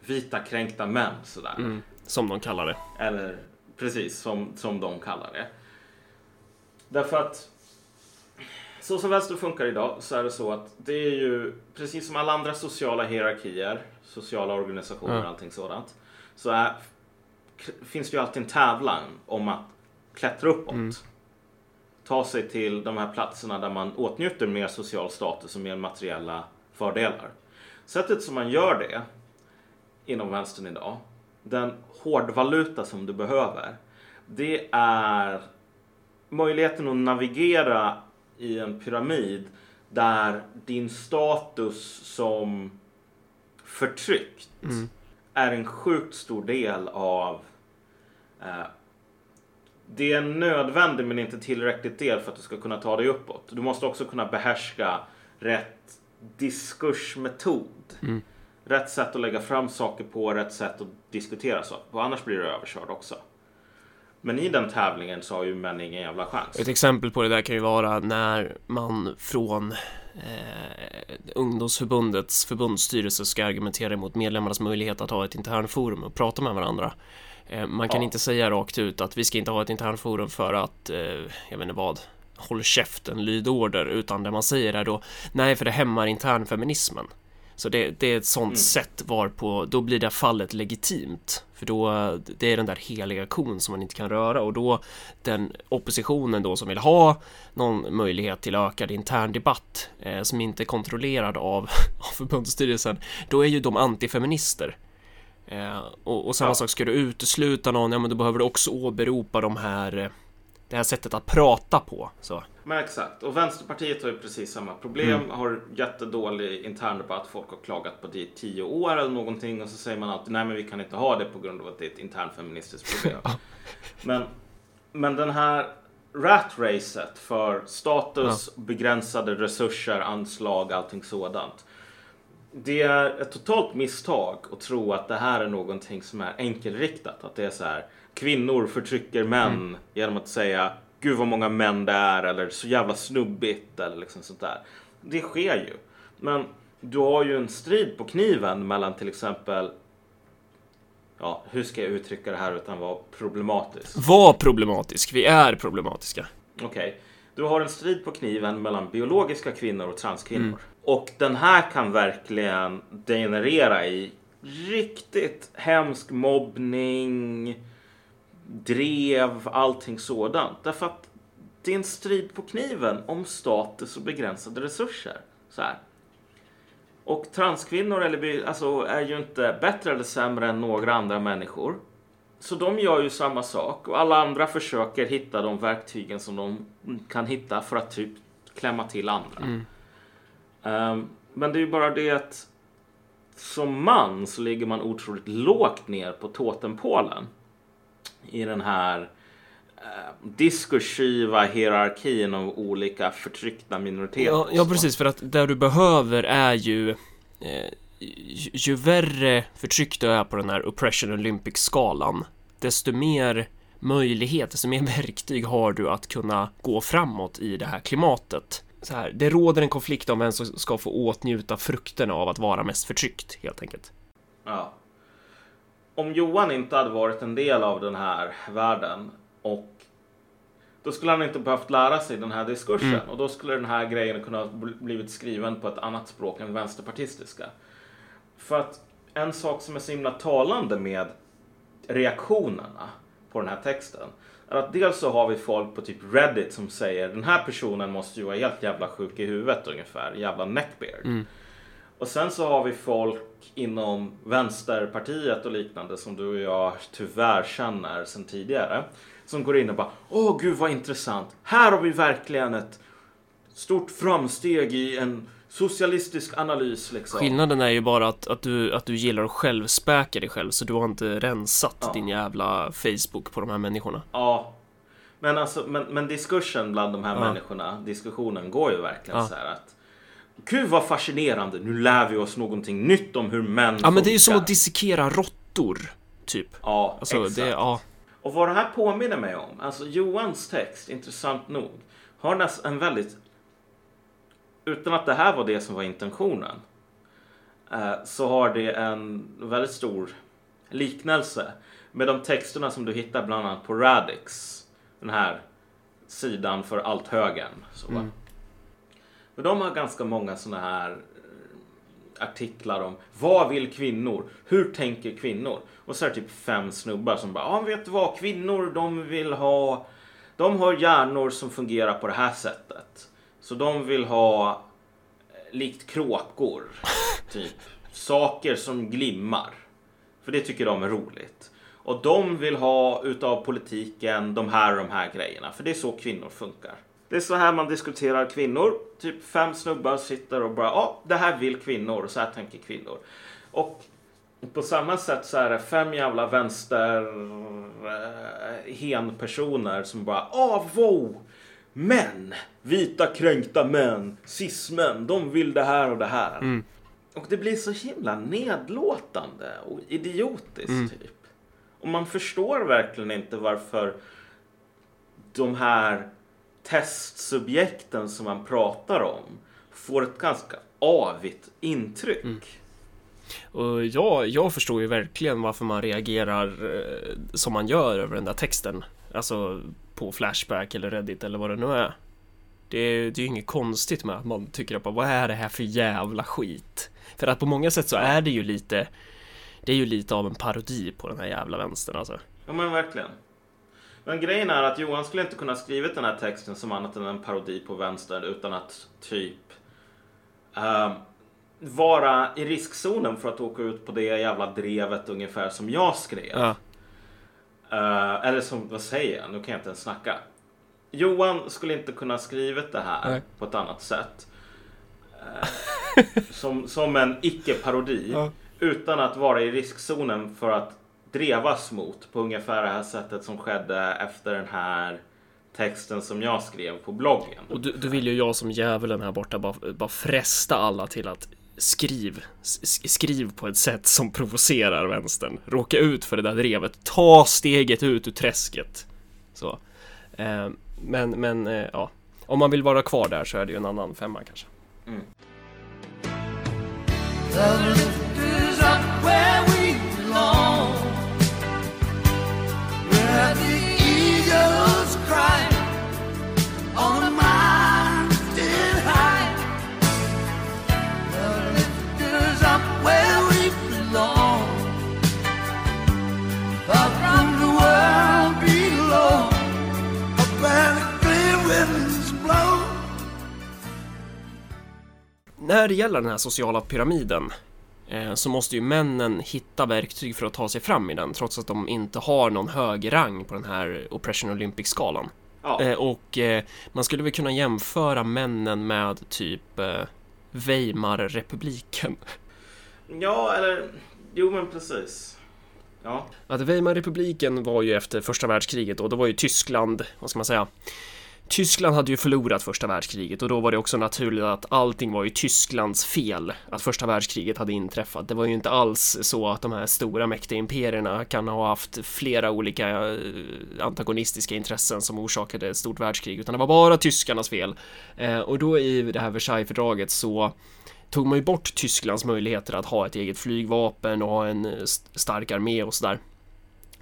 vita kränkta män sådär. Som de kallar det. Eller precis som, som de kallar det. Därför att så som vänster funkar idag så är det så att det är ju precis som alla andra sociala hierarkier, sociala organisationer och allting sådant. Så är, finns det ju alltid en tävlan om att klättra uppåt. Ta sig till de här platserna där man åtnjuter mer social status och mer materiella fördelar. Sättet som man gör det inom vänstern idag, den hårdvaluta som du behöver, det är möjligheten att navigera i en pyramid där din status som förtryckt är en sjukt stor del av eh, det är en nödvändig men inte tillräckligt del för att du ska kunna ta dig uppåt. Du måste också kunna behärska rätt diskursmetod. Rätt sätt att lägga fram saker på, rätt sätt att diskutera saker på. Annars blir du överkörd också. Men i den tävlingen så har ju män ingen jävla chans. Ett exempel på det där kan ju vara när man från eh, ungdomsförbundets förbundsstyrelse ska argumentera emot medlemmarnas möjlighet att ha ett internforum och prata med varandra. Eh, man kan Ja. inte säga rakt ut att vi ska inte ha ett internforum för att, eh, jag vet inte vad, håll käften, lyd order, utan det man säger är då nej, för det hämmar internfeminismen. Så det, det är ett sånt sätt varpå då blir det fallet legitimt. För då, det är den där heliga kon som man inte kan röra och då den oppositionen då som vill ha någon möjlighet till ökad intern debatt eh, som inte är kontrollerad av, av förbundsstyrelsen, då är ju de antifeminister. Eh, och, och samma Ja. sak, ska du utesluta någon, ja men då behöver du också åberopa de här, eh, det här sättet att prata på. Så. Men exakt. Och Vänsterpartiet har ju precis samma problem. Har jättedålig interndebatt. Folk har klagat på det i tio år eller någonting. Och så säger man alltid nej men vi kan inte ha det på grund av att det är ett internfeministiskt problem. men, men den här rat-racet för status, begränsade resurser, anslag, allting sådant. Det är ett totalt misstag att tro att det här är någonting som är enkelriktat. Att det är så här kvinnor förtrycker män genom att säga gud vad många män det är eller så jävla snubbigt eller liksom sånt där. Det sker ju. Men du har ju en strid på kniven mellan till exempel Ja, hur ska jag uttrycka det här utan vara problematisk? Var problematisk, vi är problematiska. Okej. Du har en strid på kniven mellan biologiska kvinnor och transkvinnor. Och den här kan verkligen degenerera i riktigt hemsk mobbning, drev, allting sådant. Därför att det är en strid på kniven om status och begränsade resurser. Så här. Och transkvinnor eller, alltså, är ju inte bättre eller sämre än några andra människor. Så de gör ju samma sak och alla andra försöker hitta de verktygen som de kan hitta för att typ klämma till andra. Ehm, men det är ju bara det att som man så ligger man otroligt lågt ner på totempålen i den här eh, diskursiva hierarkin av olika förtryckta minoriteter. Ja, ja, precis, för att det du behöver är ju eh, ju, värre förtryck du är på den här Oppression Olympics-skalan, desto mer möjlighet, desto mer verktyg har du att kunna gå framåt i det här klimatet. Så här, det råder en konflikt om vem som ska få åtnjuta frukterna av att vara mest förtryckt, helt enkelt. Ja. Om Johan inte hade varit en del av den här världen och då skulle han inte behövt lära sig den här diskursen och då skulle den här grejen kunna blivit skriven på ett annat språk än vänsterpartistiska. För att en sak som är så himla talande med reaktionerna på den här texten är att dels så har vi folk på typ Reddit som säger den här personen måste ju vara helt jävla sjuk i huvudet ungefär, jävla neckbeard. Och sen så har vi folk inom Vänsterpartiet och liknande som du och jag tyvärr känner sedan tidigare. Som går in och bara Åh gud vad intressant. Här har vi verkligen ett stort framsteg i en socialistisk analys liksom. Skillnaden är ju bara att, att, du, att du gillar att självspäka dig själv, så du har inte rensat Ja. din jävla Facebook på de här människorna. Ja. Men, alltså, men, men diskursen bland de här Ja. människorna, diskussionen går ju verkligen Ja. så här att Gud vad fascinerande, nu lär vi oss någonting nytt om hur män Ja, men det är ju som funkar." att dissekera råttor, typ. Ja, Alltså, exakt. det, ja. Och vad det här påminner mig om, alltså Johans text, intressant nog, har nästan en väldigt... Utan att det här var det som var intentionen, eh, så har det en väldigt stor liknelse med de texterna som du hittar bland annat på Radix, den här sidan för allt högern. Så, va? För de har ganska många sådana här eh, artiklar om vad vill kvinnor? Hur tänker kvinnor? Och så är det typ fem snubbar som bara, ja vet du vad, kvinnor de vill ha, de har hjärnor som fungerar på det här sättet. Så de vill ha eh, likt kråkor, typ saker som glimmar. För det tycker de är roligt. Och de vill ha utav politiken de här och de här grejerna. För det är så kvinnor funkar. Det är så här man diskuterar kvinnor. Typ fem snubbar sitter och bara, ja, det här vill kvinnor och så här tänker kvinnor. Och på samma sätt så är det fem jävla vänster eh, henpersoner som bara, ah wow! män, vita kränkta män, cismän, de vill det här och det här. Och det blir så himla nedlåtande och idiotiskt typ. Och man förstår verkligen inte varför de här testsubjekten som man pratar om får ett ganska avigt intryck. Och jag, jag förstår ju verkligen varför man reagerar eh, som man gör över den där texten. Alltså på Flashback eller Reddit eller vad det nu är. Det, är- det är ju inget konstigt med att man tycker att vad är det här för jävla skit? För att på många sätt så är det ju lite Det är ju lite av en parodi på den här jävla vänstern alltså. Ja men verkligen. Men grejen är att Johan skulle inte kunna skrivit den här texten som annat än en parodi på vänster utan att typ ehm, vara i riskzonen för att åka ut på det jävla drevet ungefär som jag skrev. Ja. Eh, eller som, vad säger jag? Nu kan jag inte ens snacka. Johan skulle inte kunna skrivit det här Nej. på ett annat sätt. Eh, som, som en icke-parodi. Ja. Utan att vara i riskzonen för att drevas mot på ungefär det här sättet som skedde efter den här texten som jag skrev på bloggen. Och då, då vill ju jag som djävulen här borta bara, bara fresta alla till att skriv, skriv på ett sätt som provocerar vänstern. Råka ut för det där drevet. Ta steget ut ur träsket. Så. Eh, men, men eh, ja. Om man vill vara kvar där så är det ju en annan femma kanske. När det gäller den här sociala pyramiden eh, så måste ju männen hitta verktyg för att ta sig fram i den trots att de inte har någon hög rang på den här Oppression Olympic-skalan. Ja. Eh, och eh, man skulle väl kunna jämföra männen med typ Weimarrepubliken. Ja, eller... Jo, men precis. Ja. Att Weimarrepubliken var ju efter första världskriget och då var ju Tyskland, vad ska man säga? Tyskland hade ju förlorat första världskriget och då var det också naturligt att allting var ju Tysklands fel att första världskriget hade inträffat. Det var ju inte alls så att de här stora mäktiga imperierna kan ha haft flera olika eh, antagonistiska intressen som orsakade ett stort världskrig, utan det var bara tyskarnas fel. Eh, och då i det här Versaillesfördraget så tog man ju bort Tysklands möjligheter att ha ett eget flygvapen och ha en eh, stark armé och sådär.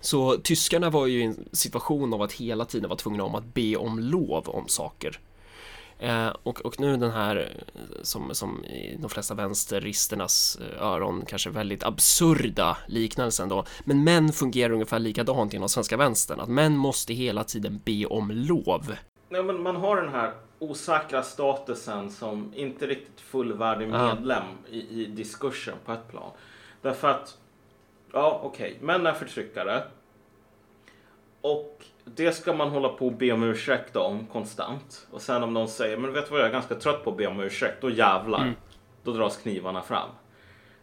Så tyskarna var ju i en situation av att hela tiden vara tvungna om att be om lov om saker. Eh, och, och nu den här, eh, som, som i de flesta vänsterristernas eh, öron, kanske väldigt absurda liknelsen då. Men män fungerar ungefär likadant inom svenska vänstern, att män måste hela tiden be om lov. Ja, men man har den här osäkra statusen som inte riktigt fullvärdig Ja. medlem i, i diskursen på ett plan. Därför att, ja okej, män är förtryckare. Och det ska man hålla på och be om ursäkt om konstant. Och sen om någon säger, men vet du vad jag är ganska trött på att be om ursäkt, då jävlar. Då dras knivarna fram.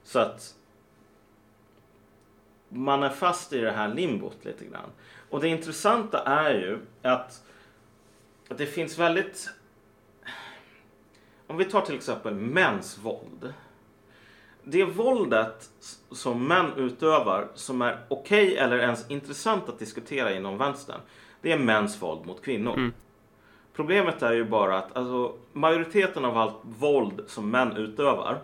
Så att man är fast i det här limbot lite grann. Och det intressanta är ju att att det finns väldigt... Om vi tar till exempel mäns våld. Det våldet som män utövar som är okej eller ens intressant att diskutera inom vänstern. Det är mäns våld mot kvinnor. Problemet är ju bara att alltså, majoriteten av allt våld som män utövar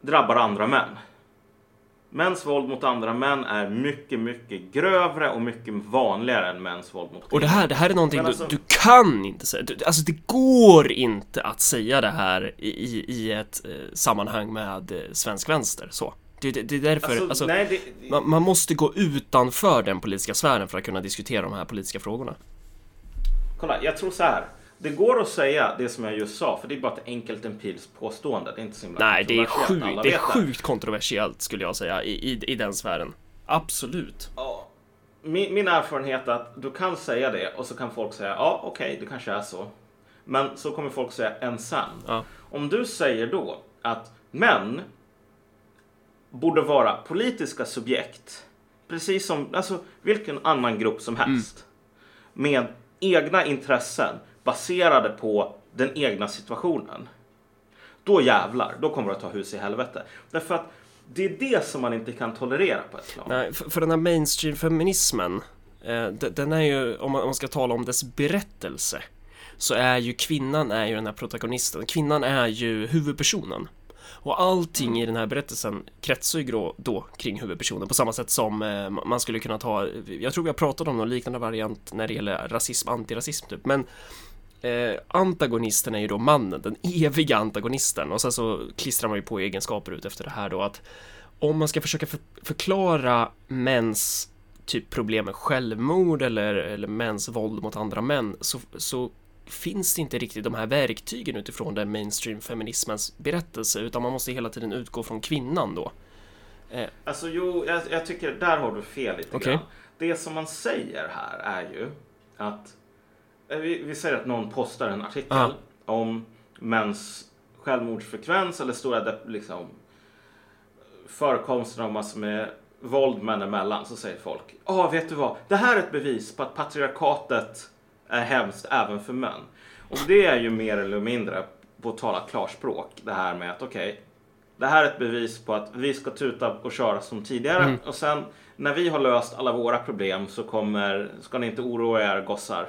drabbar andra män. Mäns våld mot andra män är mycket, mycket grövre och mycket vanligare än mäns våld mot kvinnor. Och det här, det här är någonting Men du, alltså- du kan inte säga. Du, alltså det går inte att säga det här i, i, i ett eh, sammanhang med eh, svensk vänster. Så. Det, det, det är därför, Alltså, alltså, nej, det, man, man måste gå utanför den politiska sfären för att kunna diskutera de här politiska frågorna. Kolla, jag tror så här. Det går att säga det som jag just sa, för det är bara ett enkelt empiriskt påstående. Det är inte så himla Nej, det är sjukt, det är sjukt kontroversiellt skulle jag säga i, i, i den sfären. Absolut. Ja. Min, min erfarenhet är att du kan säga det och så kan folk säga ja, okej, det kanske är så. Men så kommer folk säga sen. Ja. Om du säger då att män borde vara politiska subjekt, precis som alltså, vilken annan grupp som helst, med egna intressen, baserade på den egna situationen. Då jävlar, då kommer det att ta hus i helvete. Därför att det är det som man inte kan tolerera på ett plan. Nej, för, för den här mainstream-feminismen, eh, den är ju, om man, om man ska tala om dess berättelse, så är ju kvinnan är ju den här protagonisten. Kvinnan är ju huvudpersonen. Och allting i den här berättelsen kretsar ju då, då kring huvudpersonen på samma sätt som eh, man skulle kunna ta, jag tror vi har pratat om någon liknande variant när det gäller rasism, antirasism typ, men eh, antagonisten är ju då mannen, den eviga antagonisten och sen så klistrar man ju på egenskaper ut efter det här då att om man ska försöka för, förklara mäns typ problem med självmord eller, eller mäns våld mot andra män så, så finns det inte riktigt de här verktygen utifrån den mainstream feminismens berättelse utan man måste hela tiden utgå från kvinnan då. Alltså jo, jag, jag tycker där har du fel lite Okej. grann. Det som man säger här är ju att eh, vi, vi säger att någon postar en artikel Ja. om mäns självmordsfrekvens eller stora liksom, förekomsten av massor med våld män emellan så säger folk Ja, vet du vad? Det här är ett bevis på att patriarkatet är hemskt även för män. Och det är ju mer eller mindre, på att tala klarspråk, det här med att okej, det här är ett bevis på att vi ska tuta och köra som tidigare och sen när vi har löst alla våra problem så kommer, ska ni inte oroa er gossar,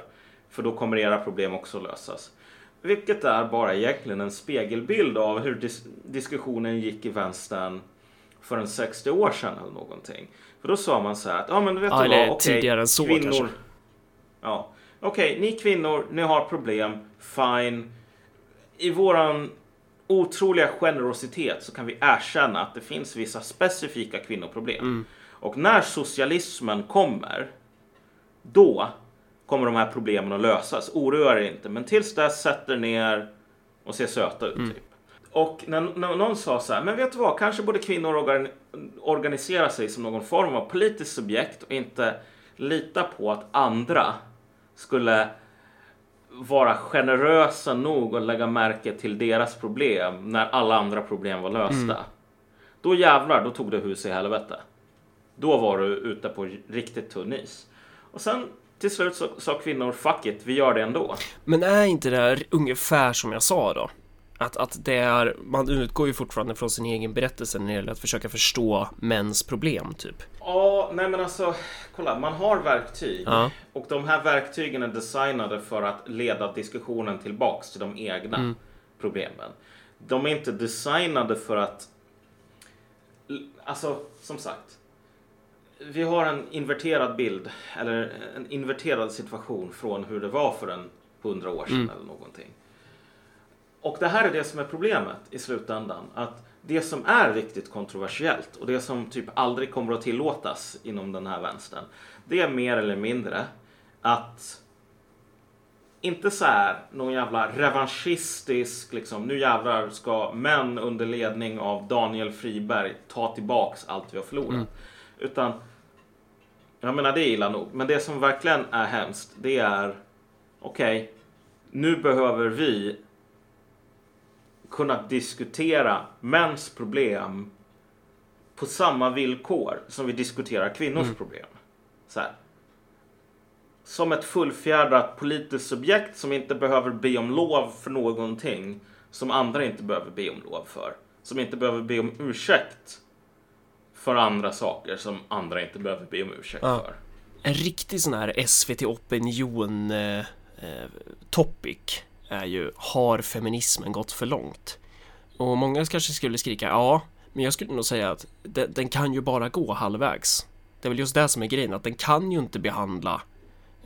för då kommer era problem också lösas. Vilket är bara egentligen en spegelbild av hur dis- diskussionen gick i vänstern för en 60 år sedan eller någonting. För då sa man så här att, ja men vet Ja, du vad, okej, tidigare än så kvinnor, kanske. Ja, okej, ni kvinnor, ni har problem, fine. I våran otroliga generositet så kan vi erkänna att det finns vissa specifika kvinnoproblem. Mm. Och när socialismen kommer, då kommer de här problemen att lösas. Oroa er inte, men tills dess sätt er ner och se söta ut. Typ. Och när, när någon sa så här, men vet du vad, kanske borde kvinnor organ, organisera sig som någon form av politiskt subjekt och inte lita på att andra skulle vara generösa nog att lägga märke till deras problem när alla andra problem var lösta. Då jävlar, då tog det hus i helvete. Då var du ute på riktigt tunn is. Och sen till slut så sa kvinnor fuck it, vi gör det ändå. Men är inte det här ungefär som jag sa då? Att, att det är, man utgår ju fortfarande från sin egen berättelse när det gäller att försöka förstå mäns problem typ. Ja, nej men alltså, kolla, man har verktyg Ja. och de här verktygen är designade för att leda diskussionen tillbaks till de egna problemen. De är inte designade för att, alltså som sagt, vi har en inverterad bild eller en inverterad situation från hur det var för en hundra år sedan eller någonting. Och det här är det som är problemet i slutändan. Att det som är riktigt kontroversiellt och det som typ aldrig kommer att tillåtas inom den här vänstern. Det är mer eller mindre att inte så här någon jävla revanschistisk liksom nu jävlar ska män under ledning av Daniel Friberg ta tillbaks allt vi har förlorat. Utan jag menar det är illa nog. Men det som verkligen är hemskt det är okej, nu behöver vi kunna diskutera mäns problem på samma villkor som vi diskuterar kvinnors problem. Så här. Som ett fullfjädrat politiskt subjekt som inte behöver be om lov för någonting som andra inte behöver be om lov för. Som inte behöver be om ursäkt för andra saker som andra inte behöver be om ursäkt Ja. för. En riktig sån här SVT opinion eh, eh, topic är ju Har feminismen gått för långt? Och många kanske skulle skrika ja, men jag skulle nog säga att den, den kan ju bara gå halvvägs. Det är väl just det som är grejen, att den kan ju inte behandla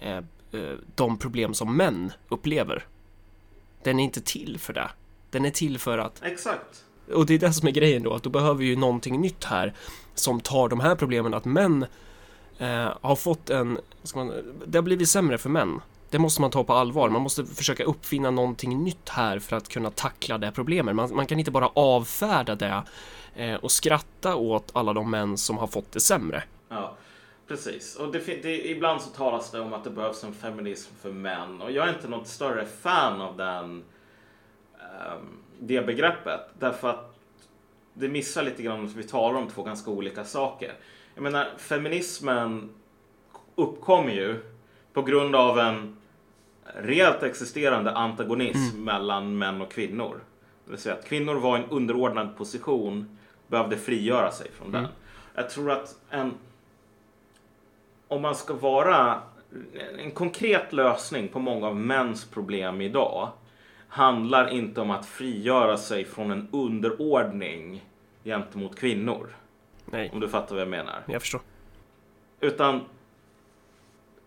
eh, eh, de problem som män upplever. Den är inte till för det. Den är till för att Exakt och det är det som är grejen då, att då behöver vi ju någonting nytt här som tar de här problemen att män eh, har fått en, ska man, det har blivit sämre för män. Det måste man ta på allvar. Man måste försöka uppfinna någonting nytt här för att kunna tackla det här problemet. Man, man kan inte bara avfärda det eh, och skratta åt alla de män som har fått det sämre. Ja, precis. Och det, det, ibland så talas det om att det behövs en feminism för män. Och jag är inte något större fan av den, um det begreppet. Därför att det missar lite grann att vi talar om två ganska olika saker. Jag menar, feminismen uppkom ju på grund av en reellt existerande antagonism mellan män och kvinnor. Det vill säga att kvinnor var i en underordnad position, behövde frigöra sig från den. Jag tror att en, om man ska vara en konkret lösning på många av mäns problem idag handlar inte om att frigöra sig från en underordning gentemot kvinnor. Nej, Om du fattar vad jag menar. jag förstår. Utan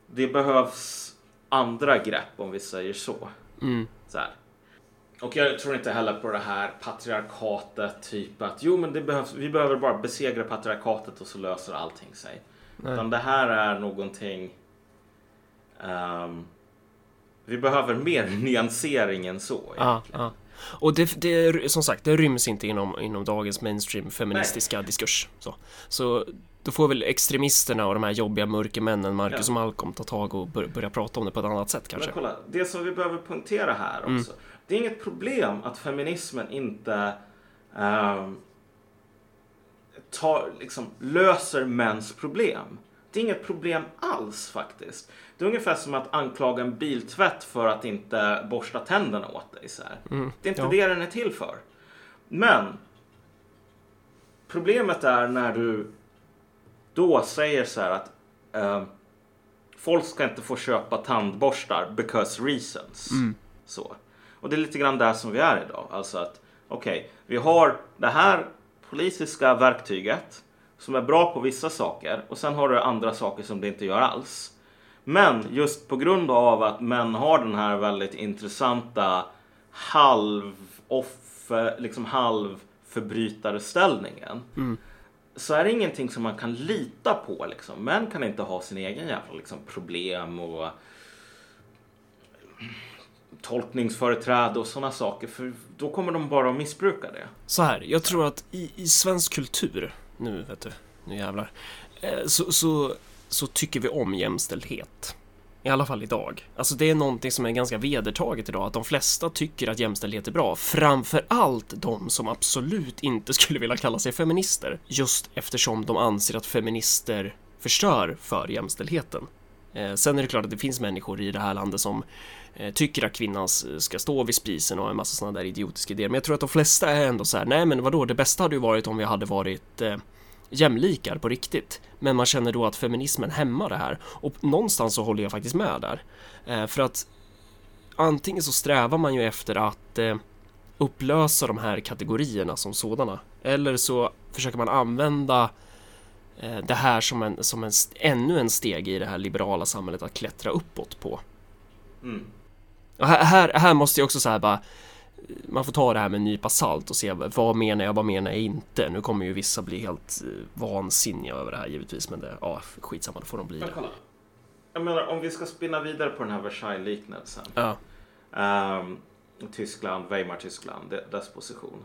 det behövs andra grepp om vi säger så. Mm. så här. Och jag tror inte heller på det här patriarkatet, typ att jo men det behövs, vi behöver bara besegra patriarkatet och så löser allting sig. Utan det här är någonting ehm, vi behöver mer nyansering än så. Ja, ja. Och det, det, som sagt, det ryms inte inom, inom dagens mainstream feministiska diskurs. Så, så då får väl extremisterna och de här jobbiga mörkermännen, Marcus Ja. och Malcolm, ta tag och bör, börja prata om det på ett annat sätt kanske. Men kolla, det som vi behöver punktera här Mm. också. Det är inget problem att feminismen inte ehm, tar, liksom, löser mäns problem. Det är inget problem alls faktiskt. Det är ungefär som att anklaga en biltvätt för att inte borsta tänderna åt dig. Så här. Det är inte Mm. ja. det den är till för. Men problemet är när du då säger så här att ehm, folk ska inte få köpa tandborstar because reasons. Så. Och det är lite grann där som vi är idag. Alltså att okej, vi har det här politiska verktyget som är bra på vissa saker och sen har du andra saker som det inte gör alls. Men just på grund av att män har den här väldigt intressanta halv off, liksom halv förbrytarställningen så är det ingenting som man kan lita på. Liksom. Män kan inte ha sin egen jävla liksom, problem och tolkningsföreträde och sådana saker. För då kommer de bara att missbruka det. Så här, jag tror att i, i svensk kultur, nu vet du, nu jävlar, eh, så, så, så tycker vi om jämställdhet. I alla fall idag. Alltså det är någonting som är ganska vedertaget idag, att de flesta tycker att jämställdhet är bra. Framför allt de som absolut inte skulle vilja kalla sig feminister. Just eftersom de anser att feminister förstör för jämställdheten. Eh, sen är det klart att det finns människor i det här landet som eh, tycker att kvinnan ska stå vid spisen och en massa sådana där idiotiska idéer. Men jag tror att de flesta är ändå så här, nej men vadå, det bästa hade ju varit om vi hade varit eh, jämlikar på riktigt. Men man känner då att feminismen hämmar det här. Och någonstans så håller jag faktiskt med där. Eh, för att antingen så strävar man ju efter att eh, upplösa de här kategorierna som sådana. Eller så försöker man använda eh, det här som, en, som en, ännu en steg i det här liberala samhället att klättra uppåt på. Mm. Och här, här, här måste jag också säga bara man får ta det här med en nypa salt och se vad menar jag, vad menar jag inte. Nu kommer ju vissa bli helt eh, vansinniga över det här givetvis, men det, ja, skitsamma, då får de bli det. Jag menar om vi ska spinna vidare på den här Versailles-liknelsen. Ja, Ehm, Tyskland, Weimar-Tyskland, de- dess position.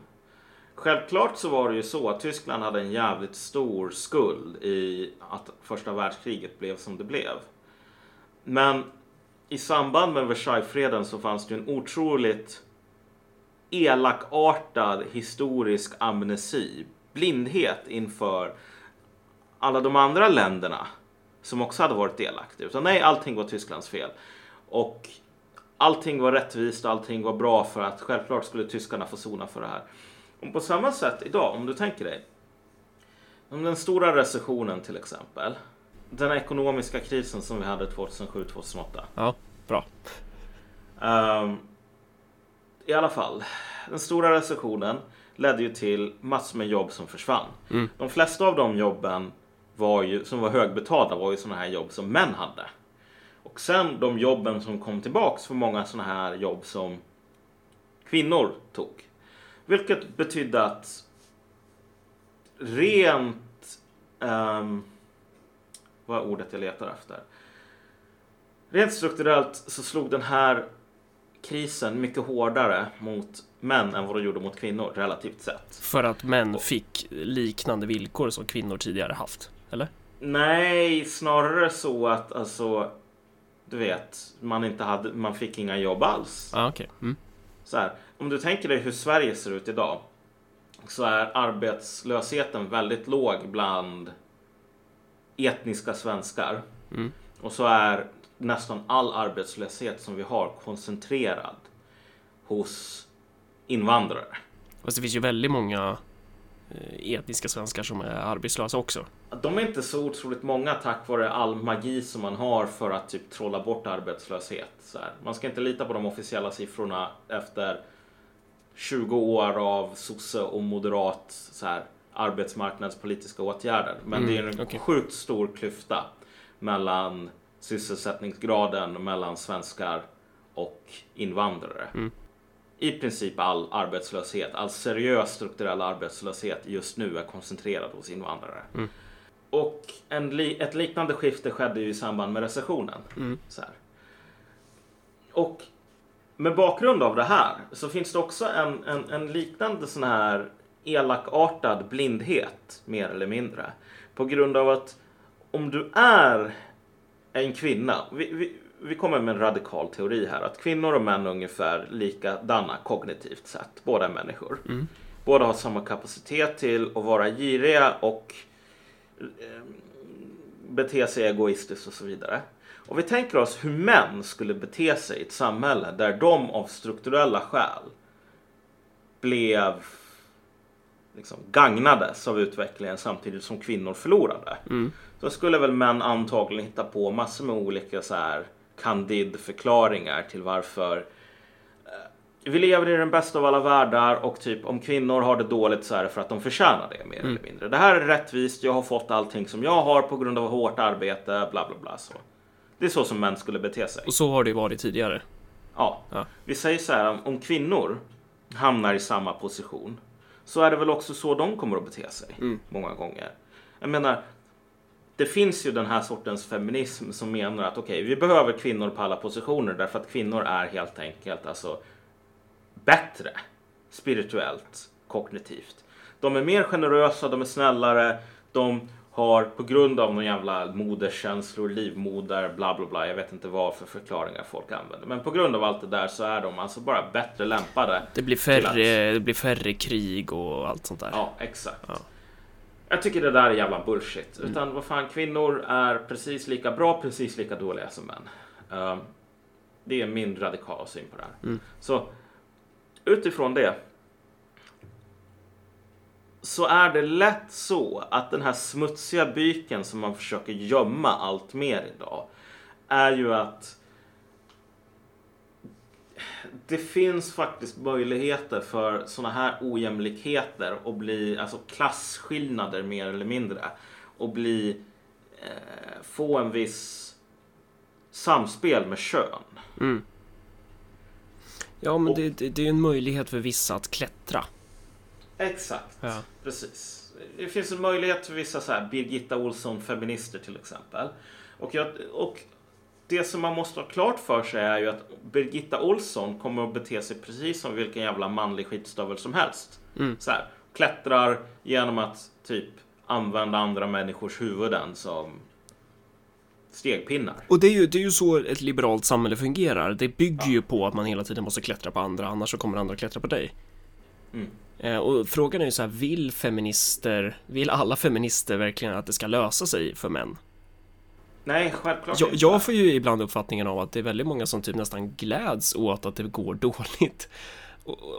Självklart så var det ju så att Tyskland hade en jävligt stor skuld i att första världskriget blev som det blev. Men i samband med Versaillesfreden så fanns det ju en otroligt elakartad historisk amnesi, blindhet inför alla de andra länderna som också hade varit delaktiga. Utan nej, allting var Tysklands fel. Och allting var rättvist och allting var bra för att självklart skulle tyskarna få sona för det här. Och på samma sätt idag, om du tänker dig. Om den stora recessionen till exempel. Den ekonomiska krisen som vi hade 2007-2008. ja, bra. Ehm, I alla fall, den stora recessionen ledde ju till massor med jobb som försvann. De flesta av de jobben var ju, som var högbetalda var ju sådana här jobb som män hade. Och sen de jobben som kom tillbaks var många sådana här jobb som kvinnor tog. Vilket betydde att rent... ehm, vad är ordet jag letar efter? Rent strukturellt så slog den här krisen mycket hårdare mot män än vad de gjorde mot kvinnor relativt sett. För att män fick liknande villkor som kvinnor tidigare haft, eller? Nej, snarare så att alltså, du vet, man inte hade, man fick inga jobb alls. Ja, okej. Mm. Så här, om du tänker dig hur Sverige ser ut idag så är arbetslösheten väldigt låg bland etniska svenskar. Och så är nästan all arbetslöshet som vi har koncentrerad hos invandrare. Fast det finns ju väldigt många eh, etniska svenskar som är arbetslösa också. De är inte så otroligt många tack vare all magi som man har för att typ trolla bort arbetslöshet. Så här. Man ska inte lita på de officiella siffrorna efter 20 år av sosse och moderat så här, arbetsmarknadspolitiska åtgärder. Men det är en okej. sjukt stor klyfta mellan sysselsättningsgraden mellan svenskar och invandrare. I princip all arbetslöshet, all seriös strukturell arbetslöshet just nu är koncentrerad hos invandrare. Och en ett liknande skifte skedde ju i samband med recessionen. Så här. Och med bakgrund av det här så finns det också en, en, en liknande sån här elakartad blindhet, mer eller mindre. På grund av att om du är en kvinna, vi, vi, vi kommer med en radikal teori här, att kvinnor och män är ungefär likadana kognitivt sett. Båda är människor. Båda har samma kapacitet till att vara giriga och eh, bete sig egoistiskt och så vidare. Och vi tänker oss hur män skulle bete sig i ett samhälle där de av strukturella skäl blev liksom gagnades av utvecklingen samtidigt som kvinnor förlorade. Så skulle väl män antagligen hitta på massor med olika så här candid förklaringar till varför eh, vi lever i den bästa av alla världar och typ om kvinnor har det dåligt så är det för att de förtjänar det mer eller mindre. Det här är rättvist, jag har fått allting som jag har på grund av hårt arbete, bla bla bla. Så. Det är så som män skulle bete sig. Och så har det ju varit tidigare. Ja. Ja. Vi säger så här, om kvinnor hamnar i samma position så är det väl också så de kommer att bete sig många gånger. Jag menar, det finns ju den här sortens feminism som menar att okej, vi behöver kvinnor på alla positioner därför att kvinnor är helt enkelt alltså bättre spirituellt, kognitivt. De är mer generösa, de är snällare, de har på grund av någon jävla moderskänslor, livmoder, bla bla bla. Jag vet inte vad för förklaringar folk använder. Men på grund av allt det där så är de alltså bara bättre lämpade. Det blir till att- färre, det blir färre krig och allt sånt där. Ja, exakt. Jag tycker det där är jävla bullshit. Utan vad fan, kvinnor är precis lika bra, precis lika dåliga som män. Ehm, det är min radikala syn på det här. Så utifrån det så är det lätt så att den här smutsiga byken som man försöker gömma allt mer idag är ju att det finns faktiskt möjligheter för sådana här ojämlikheter och bli, alltså klasskillnader mer eller mindre och bli, eh, få en viss samspel med kön. Ja, men Och- det, det, det är ju en möjlighet för vissa att klättra. Exakt, Ja. precis. Det finns en möjlighet för vissa så här Birgitta Olsson-feminister till exempel. Och, jag, och det som man måste ha klart för sig är ju att Birgitta Olsson kommer att bete sig precis som vilken jävla manlig skitstövel som helst. Så här, klättrar genom att typ använda andra människors huvuden som stegpinnar. Och det är, ju, det är ju så ett liberalt samhälle fungerar. Det bygger ju på att man hela tiden måste klättra på andra, annars så kommer andra klättra på dig. Mm. Eh, och frågan är ju så här, vill feminister, vill alla feminister verkligen att det ska lösa sig för män? Nej, självklart Jag, inte. jag får ju ibland uppfattningen av att det är väldigt många som typ nästan gläds åt att det går dåligt.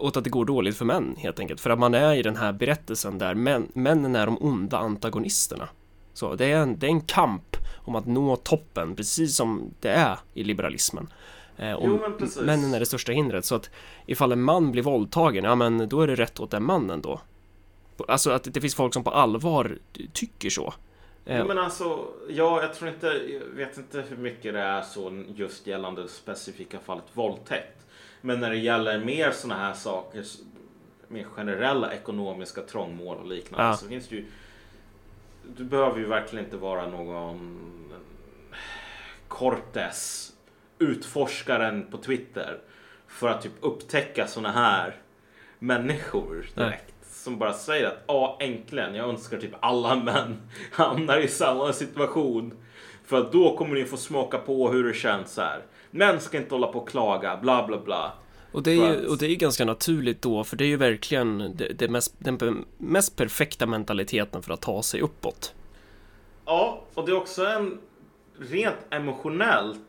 Åt att det går dåligt för män helt enkelt. För att man är i den här berättelsen där män, männen är de onda antagonisterna. Så det är, en, det är en kamp om att nå toppen, precis som det är i liberalismen. Eh, och Jo, men männen är det största hindret. Så att ifall en man blir våldtagen, ja men då är det rätt åt den mannen då. Alltså att det finns folk som på allvar tycker så. Eh, Jo, men alltså, ja, jag tror inte, jag vet inte hur mycket det är så just gällande det specifika fallet våldtäkt. Men när det gäller mer sådana här saker, mer generella ekonomiska trångmål och liknande, Ja. så finns det ju... Du behöver ju verkligen inte vara någon Cortes, utforskaren på Twitter, för att typ upptäcka sådana här människor direkt. Som bara säger att ja, äntligen, jag önskar typ alla män hamnar i samma situation. För att då kommer ni få smaka på hur det känns här. Män ska inte hålla på och klaga, bla bla bla. Och det, är ju, och det är ju ganska naturligt då, för det är ju verkligen det, det mest, den mest perfekta mentaliteten för att ta sig uppåt. Ja, och det är också en rent emotionellt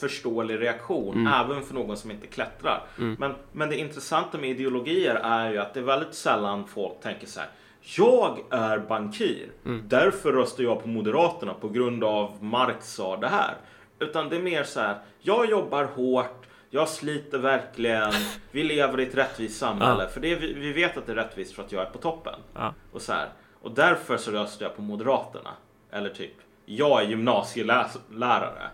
förståelig reaktion, även för någon som inte klättrar. Men, men det intressanta med ideologier är ju att det är väldigt sällan folk tänker så här. Jag är bankir, därför röstar jag på Moderaterna på grund av Marx sa det här. Utan det är mer så här, jag jobbar hårt, jag sliter verkligen, vi lever i ett rättvist samhälle. För det är, vi, vet att det är rättvist för att jag är på toppen. Ja. Och, så här, och därför så röstar jag på Moderaterna. Eller typ, jag är gymnasielärare.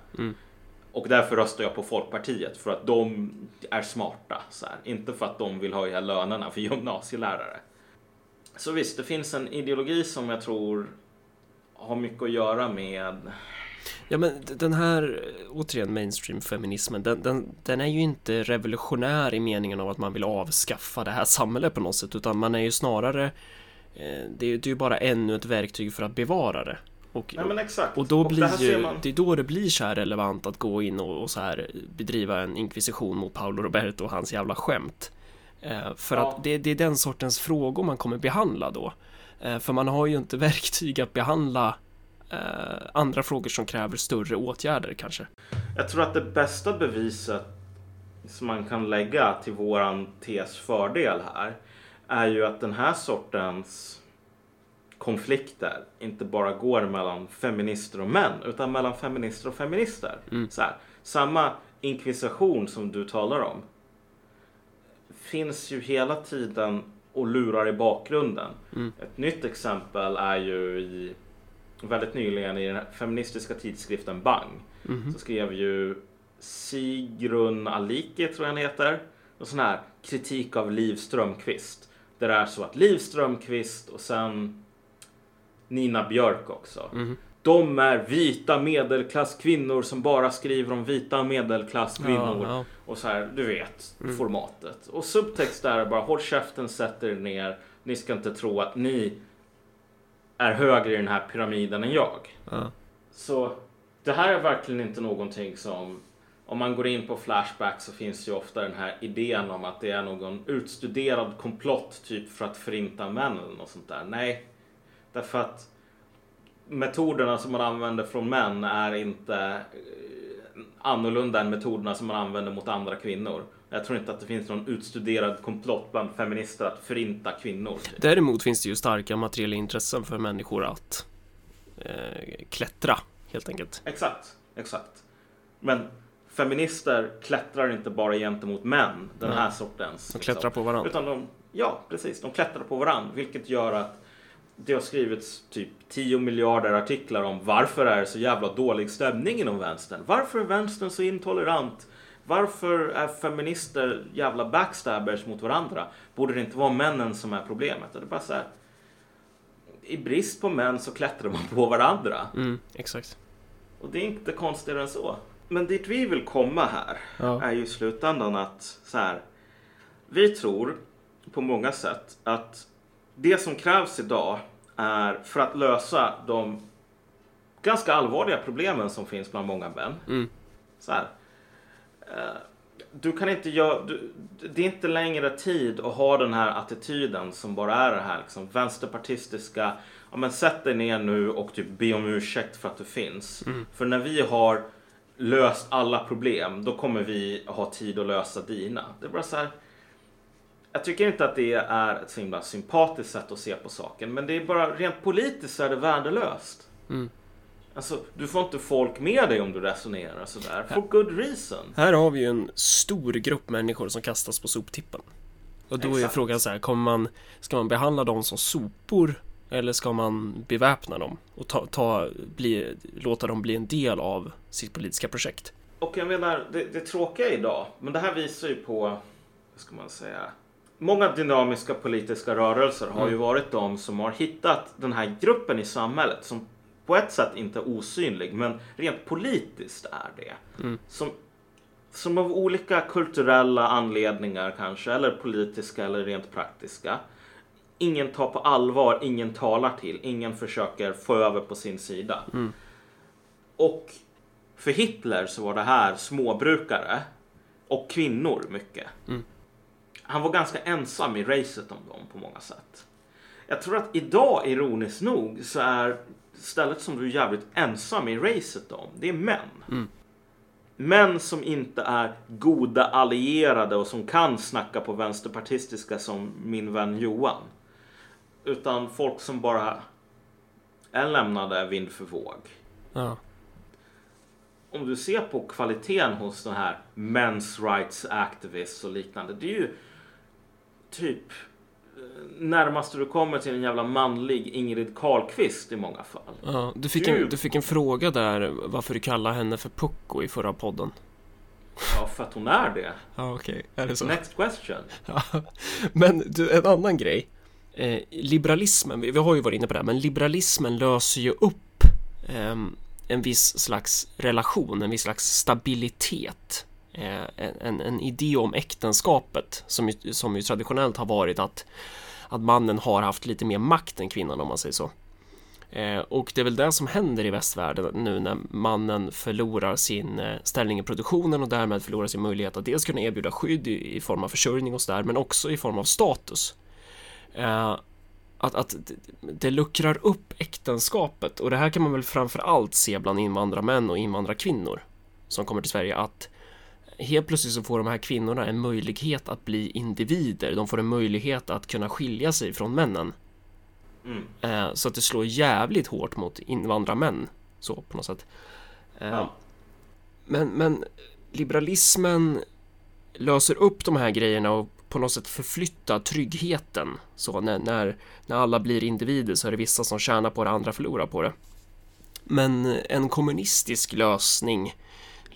Och därför röstar jag på Folkpartiet för att de är smarta. Så här. Inte för att de vill höja lönerna för gymnasielärare. Så visst, det finns en ideologi som jag tror har mycket att göra med Ja men den här, återigen mainstream-feminismen, den, den, den är ju inte revolutionär i meningen av att man vill avskaffa det här samhället på något sätt, utan man är ju snarare, eh, det, är, det är ju bara ännu ett verktyg för att bevara det. Och, Nej men exakt. och då det blir ser ju, man- det är då det blir så här relevant att gå in och, och så här bedriva en inkvisition mot Paolo Roberto och hans jävla skämt. Eh, för Ja. att det, det är den sortens frågor man kommer behandla då. Eh, för man har ju inte verktyg att behandla eh, andra frågor som kräver större åtgärder kanske. Jag tror att det bästa beviset som man kan lägga till våran tes fördel här är ju att den här sortens konflikter inte bara går mellan feminister och män utan mellan feminister och feminister. Så här, samma inkvisition som du talar om finns ju hela tiden och lurar i bakgrunden. Ett nytt exempel är ju i väldigt nyligen i den feministiska tidskriften Bang så skrev ju Sigrun Alike, tror jag han heter, och sån här kritik av Liv Strömquist. Där det är så att Liv Strömquist och sen Nina Björk också. De är vita medelklasskvinnor som bara skriver om vita medelklasskvinnor. Ja, ja. Och så här, du vet, formatet. Och subtext där är bara håll käften, sätt er ner. Ni ska inte tro att ni är högre i den här pyramiden än jag. Ja. Så det här är verkligen inte någonting som om man går in på Flashback så finns ju ofta den här idén om att det är någon utstuderad komplott typ för att förinta män eller något sånt där. Nej, därför att metoderna som man använder från män är inte eh, annorlunda än metoderna som man använder mot andra kvinnor. Jag tror inte att det finns någon utstuderad komplott bland feminister att förinta kvinnor. Däremot finns det ju starka materiella intressen för människor att eh, klättra helt enkelt. Exakt, exakt. Men feminister klättrar inte bara gentemot män, den Nej. här sortens. De klättrar på varandra. Utan de, ja, precis. De klättrar på varandra, vilket gör att det har skrivits typ 10 miljarder artiklar om varför är det så jävla dålig stämning inom vänstern? Varför är vänstern så intolerant? Varför är feminister jävla backstabbers mot varandra? Borde det inte vara männen som är problemet? Och det är bara så här, I brist på män så klättrar man på varandra. Mm, exakt. Och det är inte konstigare än så. Men dit vi vill komma här Ja. är ju i slutändan att så här. Vi tror på många sätt att det som krävs idag är för att lösa de ganska allvarliga problemen som finns bland många män. Mm. Så här. eh, Du kan inte göra, du, det är inte längre tid att ha den här attityden som bara är det här liksom, vänsterpartistiska. Ja, men sätt dig ner nu och typ be om ursäkt för att du finns. För när vi har löst alla problem, då kommer vi ha tid att lösa dina. Det är bara så här. Jag tycker inte att det är ett så himla sympatiskt sätt att se på saken, men det är bara rent politiskt så är det värdelöst. Mm. Alltså, du får inte folk med dig om du resonerar sådär. For good reason. Här har vi ju en stor grupp människor som kastas på soptippen. Och då är Exakt. frågan så här, kommer man, ska man behandla dem som sopor eller ska man beväpna dem och ta, ta, bli, låta dem bli en del av sitt politiska projekt? Och jag menar, det, det tråkiga idag, men det här visar ju på, vad ska man säga, många dynamiska politiska rörelser har ju varit de som har hittat den här gruppen i samhället som på ett sätt inte är osynlig, men rent politiskt är det. Som, som av olika kulturella anledningar kanske, eller politiska eller rent praktiska, ingen tar på allvar, ingen talar till, ingen försöker få över på sin sida. Och för Hitler så var det här småbrukare och kvinnor mycket. Han var ganska ensam i racet om dem på många sätt. Jag tror att idag, ironiskt nog, så är stället som du är jävligt ensam i racet om, det är män. män som inte är goda allierade och som kan snacka på vänsterpartistiska som min vän Johan. Utan folk som bara är lämnade vind för våg. Ja. Om du ser på kvaliteten hos den här men's rights activists och liknande. Det är ju typ eh, närmast du kommer till en jävla manlig Ingrid Carlqvist i många fall. Ja, du, fick Gud. en, du fick en fråga där varför du kallar henne för Pucko i förra podden. Ja, för att hon är det. Ja, okej. Är det så? Next question. Ja. Men du, en annan grej. Eh, liberalismen, vi, vi har ju varit inne på det, här, men liberalismen löser ju upp ehm, en viss slags relation, en viss slags stabilitet. Eh, en, en, idé om äktenskapet som ju, som ju traditionellt har varit att, att mannen har haft lite mer makt än kvinnan om man säger så. Eh, och det är väl det som händer i västvärlden nu när mannen förlorar sin eh, ställning i produktionen och därmed förlorar sin möjlighet att dels kunna erbjuda skydd i, i form av försörjning och sådär, men också i form av status. Att, att det- det luckrar upp äktenskapet och det här kan man väl framför allt se bland invandrarmän och invandrarkvinnor som kommer till Sverige att helt plötsligt så får de här kvinnorna en möjlighet att bli individer. De får en möjlighet att kunna skilja sig från männen. Mm. Eh, så att det slår jävligt hårt mot invandrarmän. Så på något sätt. Eh, Ja. men, men liberalismen löser upp de här grejerna och på något sätt förflyttar tryggheten. Så när, när, när alla blir individer så är det vissa som tjänar på det, andra förlorar på det. Men en kommunistisk lösning,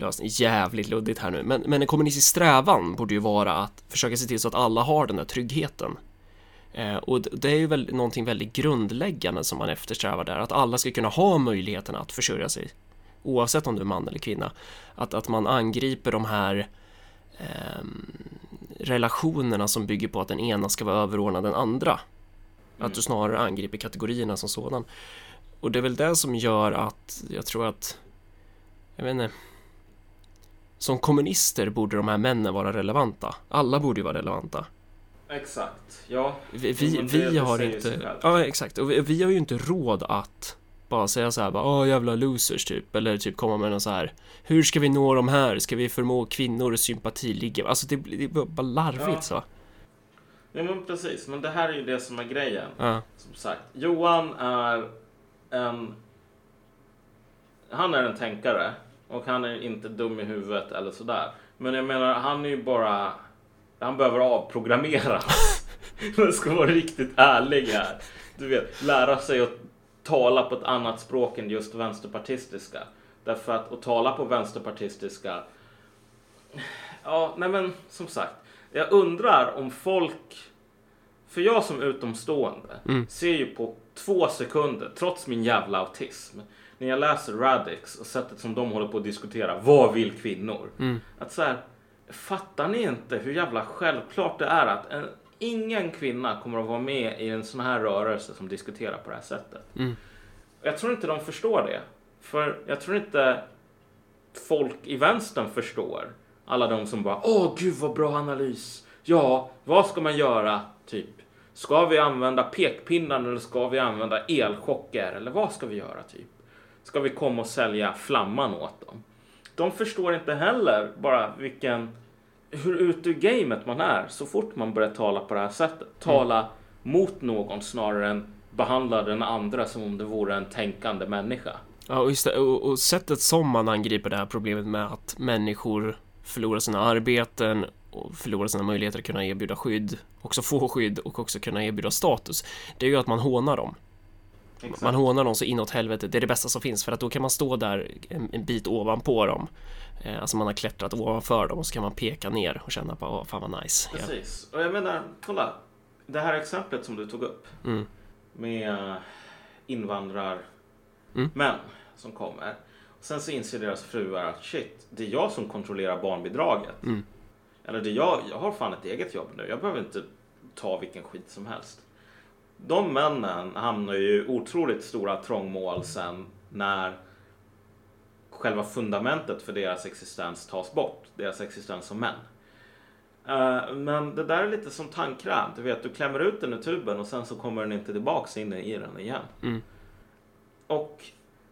lösning jävligt luddigt här nu, men, men en kommunistisk strävan borde ju vara att försöka se till så att alla har den här tryggheten. Eh, och det är ju väl någonting väldigt grundläggande som man eftersträvar där, att alla ska kunna ha möjligheten att försörja sig oavsett om du är man eller kvinna. Att, att man angriper de här ehm, relationerna som bygger på att den ena ska vara överordnad den andra. Att du snarare angriper kategorierna som sådan. Och det är väl det som gör att jag tror att, jag vet inte, som kommunister borde de här männen vara relevanta. Alla borde ju vara relevanta. Exakt, ja. Vi, vi, vi har inte... Ja, exakt. Och vi, vi har ju inte råd att bara säga så här, bara, åh jävla losers typ. Eller typ komma med någon så här, hur ska vi nå de här? Ska vi förmå kvinnor och sympati ligga? Alltså det, det är bara larvigt Ja. så. Ja men precis, men det här är ju det som är grejen. Ja. Som sagt, Johan är en... Han är en tänkare och han är inte dum i huvudet eller sådär. Men jag menar, han är ju bara... Han behöver avprogrammeras. Jag ska vara riktigt ärlig här. Du vet, lära sig att tala på ett annat språk än just vänsterpartistiska. Därför att att tala på vänsterpartistiska... Ja, nej men som sagt. Jag undrar om folk... För jag som utomstående Mm. ser ju på två sekunder, trots min jävla autism, när jag läser Radix och sättet som de håller på att diskutera, vad vill kvinnor? Mm. Att så här, fattar ni inte hur jävla självklart det är att en, ingen kvinna kommer att vara med i en sån här rörelse som diskuterar på det här sättet? Mm. Jag tror inte de förstår det. För jag tror inte folk i vänstern förstår. Alla de som bara, åh gud vad bra analys. Ja, vad ska man göra? Typ, ska vi använda pekpinnar eller ska vi använda elchocker? Eller vad ska vi göra? Typ, ska vi komma och sälja flamman åt dem? De förstår inte heller bara vilken, hur ute ur gamet man är så fort man börjar tala på det här sättet. Tala mot någon snarare än behandla den andra som om det vore en tänkande människa. Ja, och, just det, och, och sättet som man angriper det här problemet med att människor förlorar sina arbeten och förlorar sina möjligheter att kunna erbjuda skydd, också få skydd och också kunna erbjuda status, det är ju att man hånar dem. Exakt. Man hånar dem så inåt helvete, det är det bästa som finns för att då kan man stå där en, en bit ovanpå dem. Eh, alltså man har klättrat ovanför dem och så kan man peka ner och känna på, åh fan vad nice. Precis. Och jag menar, kolla. Det här exemplet som du tog upp Mm. med invandrarmän Mm. som kommer. Sen så inser deras fruar att shit, det är jag som kontrollerar barnbidraget. Mm. Eller det är jag, jag har fan ett eget jobb nu. Jag behöver inte ta vilken skit som helst. De männen hamnar ju i otroligt stora trångmål sen när själva fundamentet för deras existens tas bort. Deras existens som män. Eh, men det där är lite som tandkräm. Du vet, du klämmer ut den ur tuben och sen så kommer den inte tillbaks in i den igen. Mm. Och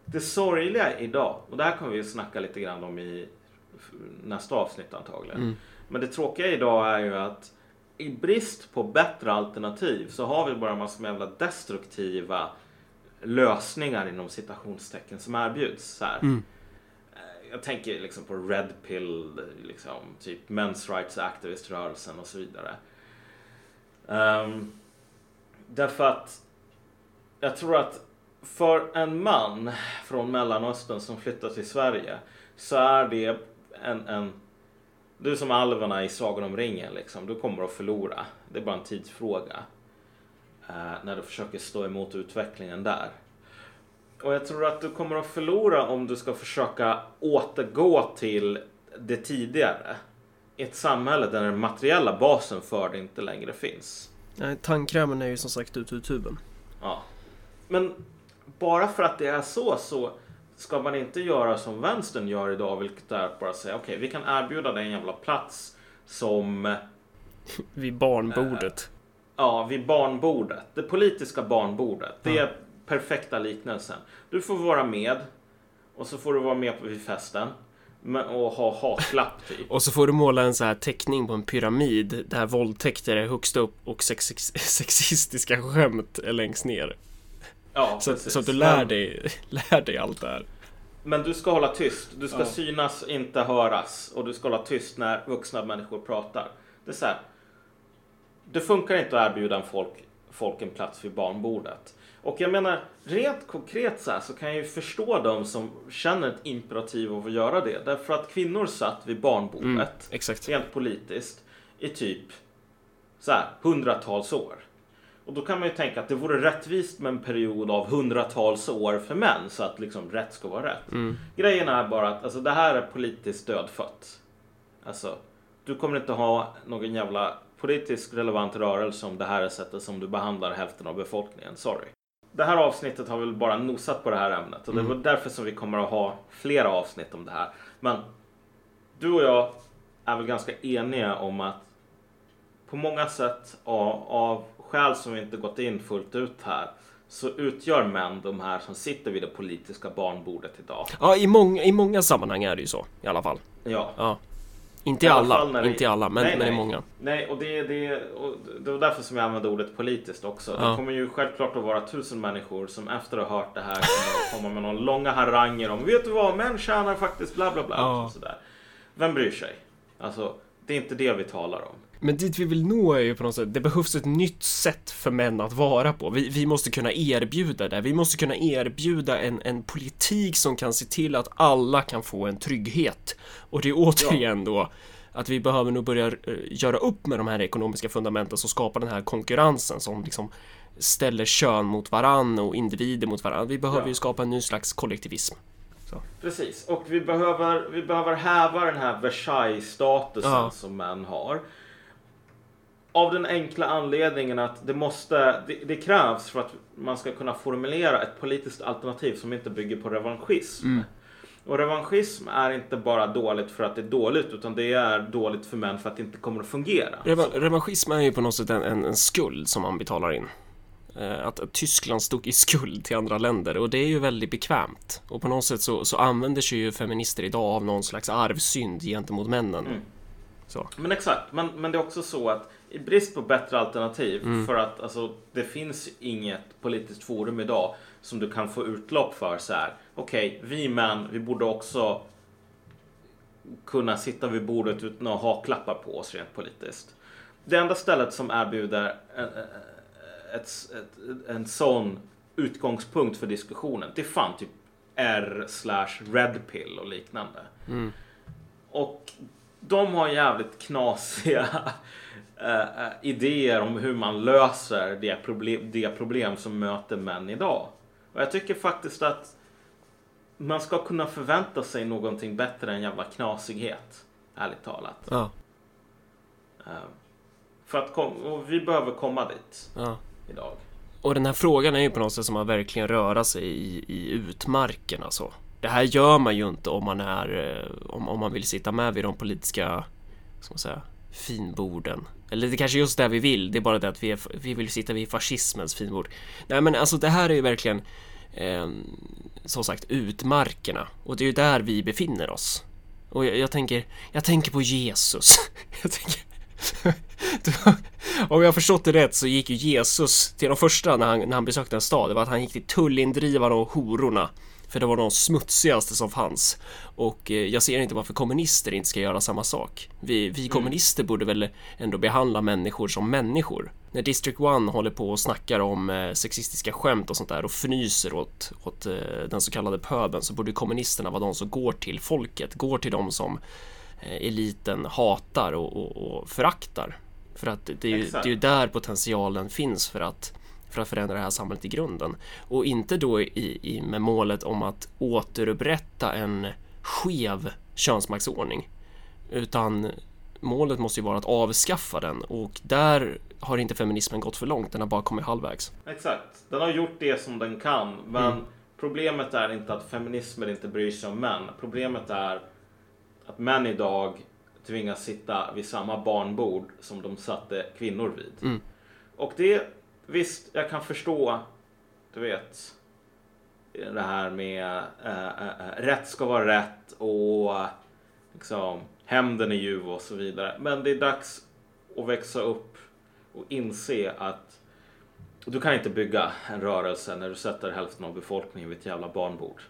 det sorgliga idag, och det här kommer vi ju snacka lite grann om i nästa avsnitt antagligen. Men det tråkiga idag är ju att i brist på bättre alternativ så har vi bara en massa jävla destruktiva lösningar inom citationstecken som erbjuds. Så här. Eh, Jag tänker liksom på Red Pill, liksom, typ Men's Rights Activist-rörelsen och så vidare. Ehm, därför att jag tror att för en man från Mellanöstern som flyttar till Sverige så är det en, en du som alverna i Sagan om ringen liksom. Du kommer att förlora. Det är bara en tidsfråga. eh, när du försöker stå emot utvecklingen där. Och jag tror att du kommer att förlora om du ska försöka återgå till det tidigare. I ett samhälle där den materiella basen för det inte längre finns. Nej, tandkrämen är ju som sagt ute ur tuben. Ja. Men bara för att det är så så ska man inte göra som vänstern gör idag, vilket är att bara säga okej, vi kan erbjuda dig en jävla plats som Vid barnbordet. Ja, vid barnbordet. Det politiska barnbordet. Det är perfekta liknelsen. Du får vara med och så får du vara med på vid festen och ha haklapp typ. Och så får du måla en så här teckning på en pyramid där våldtäkter är högst upp och sex sexistiska skämt är längst ner. Ja, Så, precis. så att du lär dig, lär dig allt det här. Men du ska hålla tyst. Du ska Ja. synas, inte höras. Och du ska hålla tyst när vuxna människor pratar. Det är så här. Det funkar inte att erbjuda folk, folk en plats vid barnbordet. Och jag menar, rent konkret så här så kan jag ju förstå de som känner ett imperativ av att göra det. Därför att kvinnor satt vid barnbordet, Mm, exakt. rent politiskt, i typ så här, hundratals år. Och då kan man ju tänka att det vore rättvist med en period av hundratals år för män så att liksom rätt ska vara rätt. Mm. Grejen är bara att alltså, det här är politiskt dödfött. Alltså, du kommer inte ha någon jävla politiskt relevant rörelse om det här är sättet som du behandlar hälften av befolkningen. Sorry. Det här avsnittet har väl bara nosat på det här ämnet och det var därför som vi kommer att ha flera avsnitt om det här. Men du och jag är väl ganska eniga om att på många sätt av skäl som vi inte gått in fullt ut här så utgör män de här som sitter vid det politiska barnbordet idag. Ja, i många, i många sammanhang är det ju så i alla fall. Ja. Ja. Inte i I alla alla, inte i alla, men, Nej, men i nej. många. Nej, och det, det, och det var därför som jag använde ordet politiskt också. Ja. Det kommer ju självklart att vara tusen människor som efter att ha hört det här kommer att komma med någon långa haranger om Vet du vad, män tjänar faktiskt bla bla bla. Ja. Och sådär. Vem bryr sig? Alltså, det är inte det vi talar om. Men dit vi vill nå är ju på något sätt, det behövs ett nytt sätt för män att vara på. Vi, vi måste kunna erbjuda det. Vi måste kunna erbjuda en, en politik som kan se till att alla kan få en trygghet. Och det är återigen då att vi behöver nog börja eh, göra upp med de här ekonomiska fundamenten som skapar den här konkurrensen som liksom ställer kön mot varann och individer mot varann. Vi behöver Ja. ju skapa en ny slags kollektivism. Precis, och vi behöver, vi behöver häva den här Versailles-statusen Ja. som män har. Av den enkla anledningen att det måste, det, det krävs för att man ska kunna formulera ett politiskt alternativ som inte bygger på revanschism. Och revanschism är inte bara dåligt för att det är dåligt utan det är dåligt för män för att det inte kommer att fungera. Reva- Revanschism är ju på något sätt en, en, en skuld som man betalar in. Eh, Att, att Tyskland stod i skuld till andra länder och det är ju väldigt bekvämt. Och på något sätt så, så använder sig ju feminister idag av någon slags arvsynd gentemot männen. Mm. Men exakt, men, men det är också så att i brist på bättre alternativ Mm. för att alltså, det finns inget politiskt forum idag som du kan få utlopp för så här. Okej, vi män, vi borde också kunna sitta vid bordet utan att ha klappar på oss rent politiskt. Det enda stället som erbjuder en, ett, ett, en sån utgångspunkt för diskussionen, det är fan typ R slash Red Pill och liknande. Mm. Och de har jävligt knasiga eh, idéer om hur man löser det problem, det problem som möter män idag. Och jag tycker faktiskt att man ska kunna förvänta sig någonting bättre än jävla knasighet. Ärligt talat. Ja, Eh, för att kom, vi behöver komma dit ja. idag. Och den här frågan är ju på något sätt som att verkligen röra sig i, i utmarken alltså. Det här gör man ju inte om man är, eh, om, om man vill sitta med vid de politiska, ska man säga, finborden. Eller det kanske är just det vi vill, det är bara det att vi, är, vi vill sitta vid fascismens finbord. Nej men alltså det här är ju verkligen, eh, som sagt, utmarkerna. Och det är ju där vi befinner oss. Och jag, jag tänker, jag tänker på Jesus. Jag tänker, om jag har förstått det rätt så gick ju Jesus till de första när han, när han besökte en stad, det var att han gick till tullindrivarna och hororna. För det var de smutsigaste som fanns. Och eh, jag ser inte varför kommunister inte ska göra samma sak. Vi, vi kommunister borde väl ändå behandla människor som människor. När District 1 håller på och snackar om eh, sexistiska skämt och sånt där och fnyser åt, åt eh, den så kallade pöbeln så borde kommunisterna vara de som går till folket, går till de som eliten hatar och, och, och föraktar. För att det är, ju, det är ju där potentialen finns för att, för att förändra det här samhället i grunden. Och inte då i, i, med målet om att återupprätta en skev könsmaktsordning. Utan målet måste ju vara att avskaffa den och där har inte feminismen gått för långt, den har bara kommit halvvägs. Exakt. Den har gjort det som den kan. Men Mm. problemet är inte att feminismen inte bryr sig om män. Problemet är att män idag tvingas sitta vid samma barnbord som de satte kvinnor vid. Mm. Och det, visst, jag kan förstå, du vet, det här med äh, äh, rätt ska vara rätt och liksom hämnden är ljuv och så vidare. Men det är dags att växa upp och inse att du kan inte bygga en rörelse när du sätter hälften av befolkningen vid ett jävla barnbord.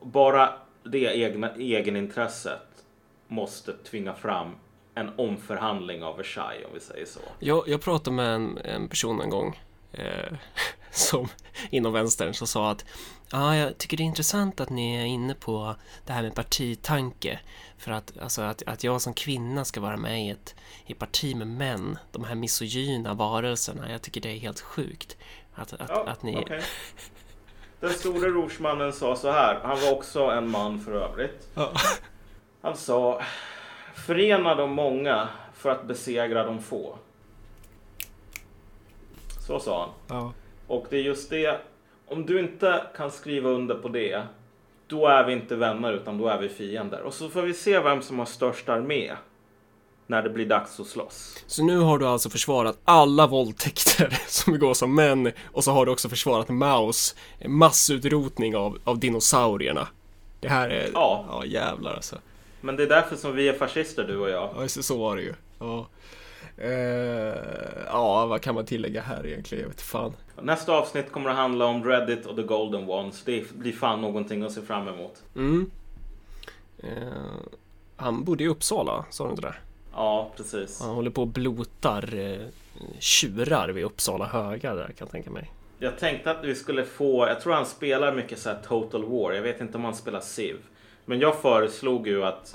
Bara det egna egenintresset måste tvinga fram en omförhandling av Versailles om vi säger så. Jag, jag pratade med en, en person en gång eh, som inom vänstern som sa att ja, jag tycker det är intressant att ni är inne på det här med partitanke för att, alltså, att, att jag som kvinna ska vara med i ett i parti med män, de här misogyna varelserna, jag tycker det är helt sjukt att, att, Ja, att ni... okej. Den store rorsmannen sa så här. Han var också en man för övrigt. Han sa Förena de många för att besegra de få. Så sa han. Ja. Och det är just det. Om du inte kan skriva under på det. Då är vi inte vänner utan då är vi fiender. Och så får vi se vem som har störst armé. När det blir dags att slåss. Så nu har du alltså försvarat alla våldtäkter som begås av män och så har du också försvarat Maus massutrotning av, av dinosaurierna. Det här är... Ja. Ja, jävlar alltså. Men det är därför som vi är fascister du och jag. Ja, så, så var det ju. Ja. Eh, ja, vad kan man tillägga här egentligen? Jag vet fan. Nästa avsnitt kommer att handla om Reddit och the Golden Ones. Det blir fan någonting att se fram emot. Mm. Eh, han bodde i Uppsala, sa du inte det? Ja, precis. Han håller på och blotar eh, tjurar vid Uppsala höga där kan jag tänka mig. Jag tänkte att vi skulle få, jag tror han spelar mycket så här Total War. Jag vet inte om han spelar Civ. Men jag föreslog ju att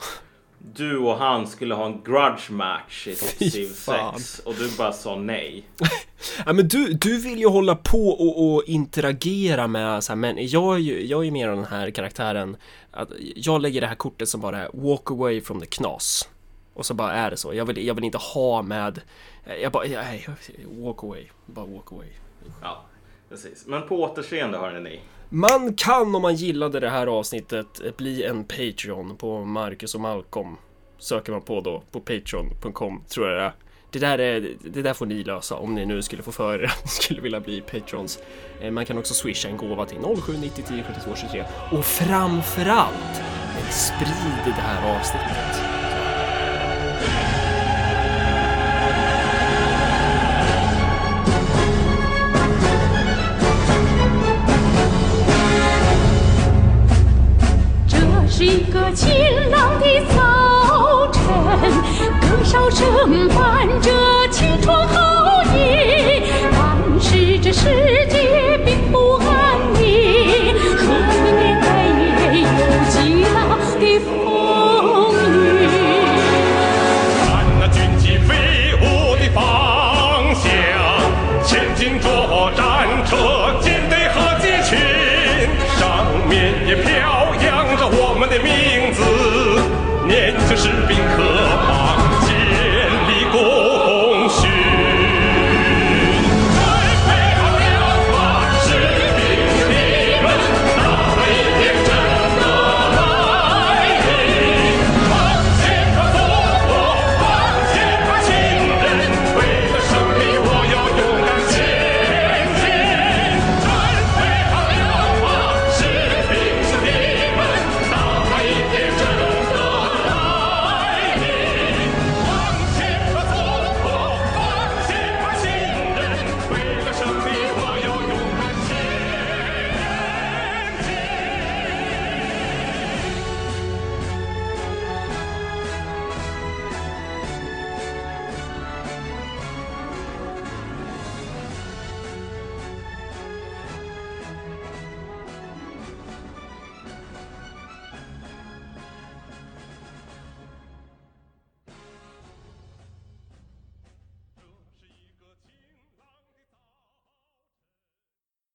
du och han skulle ha en grudge match i Civ fan. 6. Och du bara sa nej. Ja, men du, du vill ju hålla på och, och interagera med så här, men jag är ju, jag är mer av den här karaktären att jag lägger det här kortet som bara är walk away from the knas. Och så bara är det så. Jag vill, jag vill inte ha med, jag bara, jag, nej, walk away, bara walk away. Ja, precis. Men på återseende hörni ni. Man kan om man gillade det här avsnittet bli en Patreon på Marcus och Malcolm. Söker man på då på patreon.com tror jag det är. Det där, är, det där får ni lösa om ni nu skulle få för er att ni skulle vilja bli patrons. Eh, man kan också swisha en gåva till 0790 10 72 23 och framförallt sprid det här avsnittet.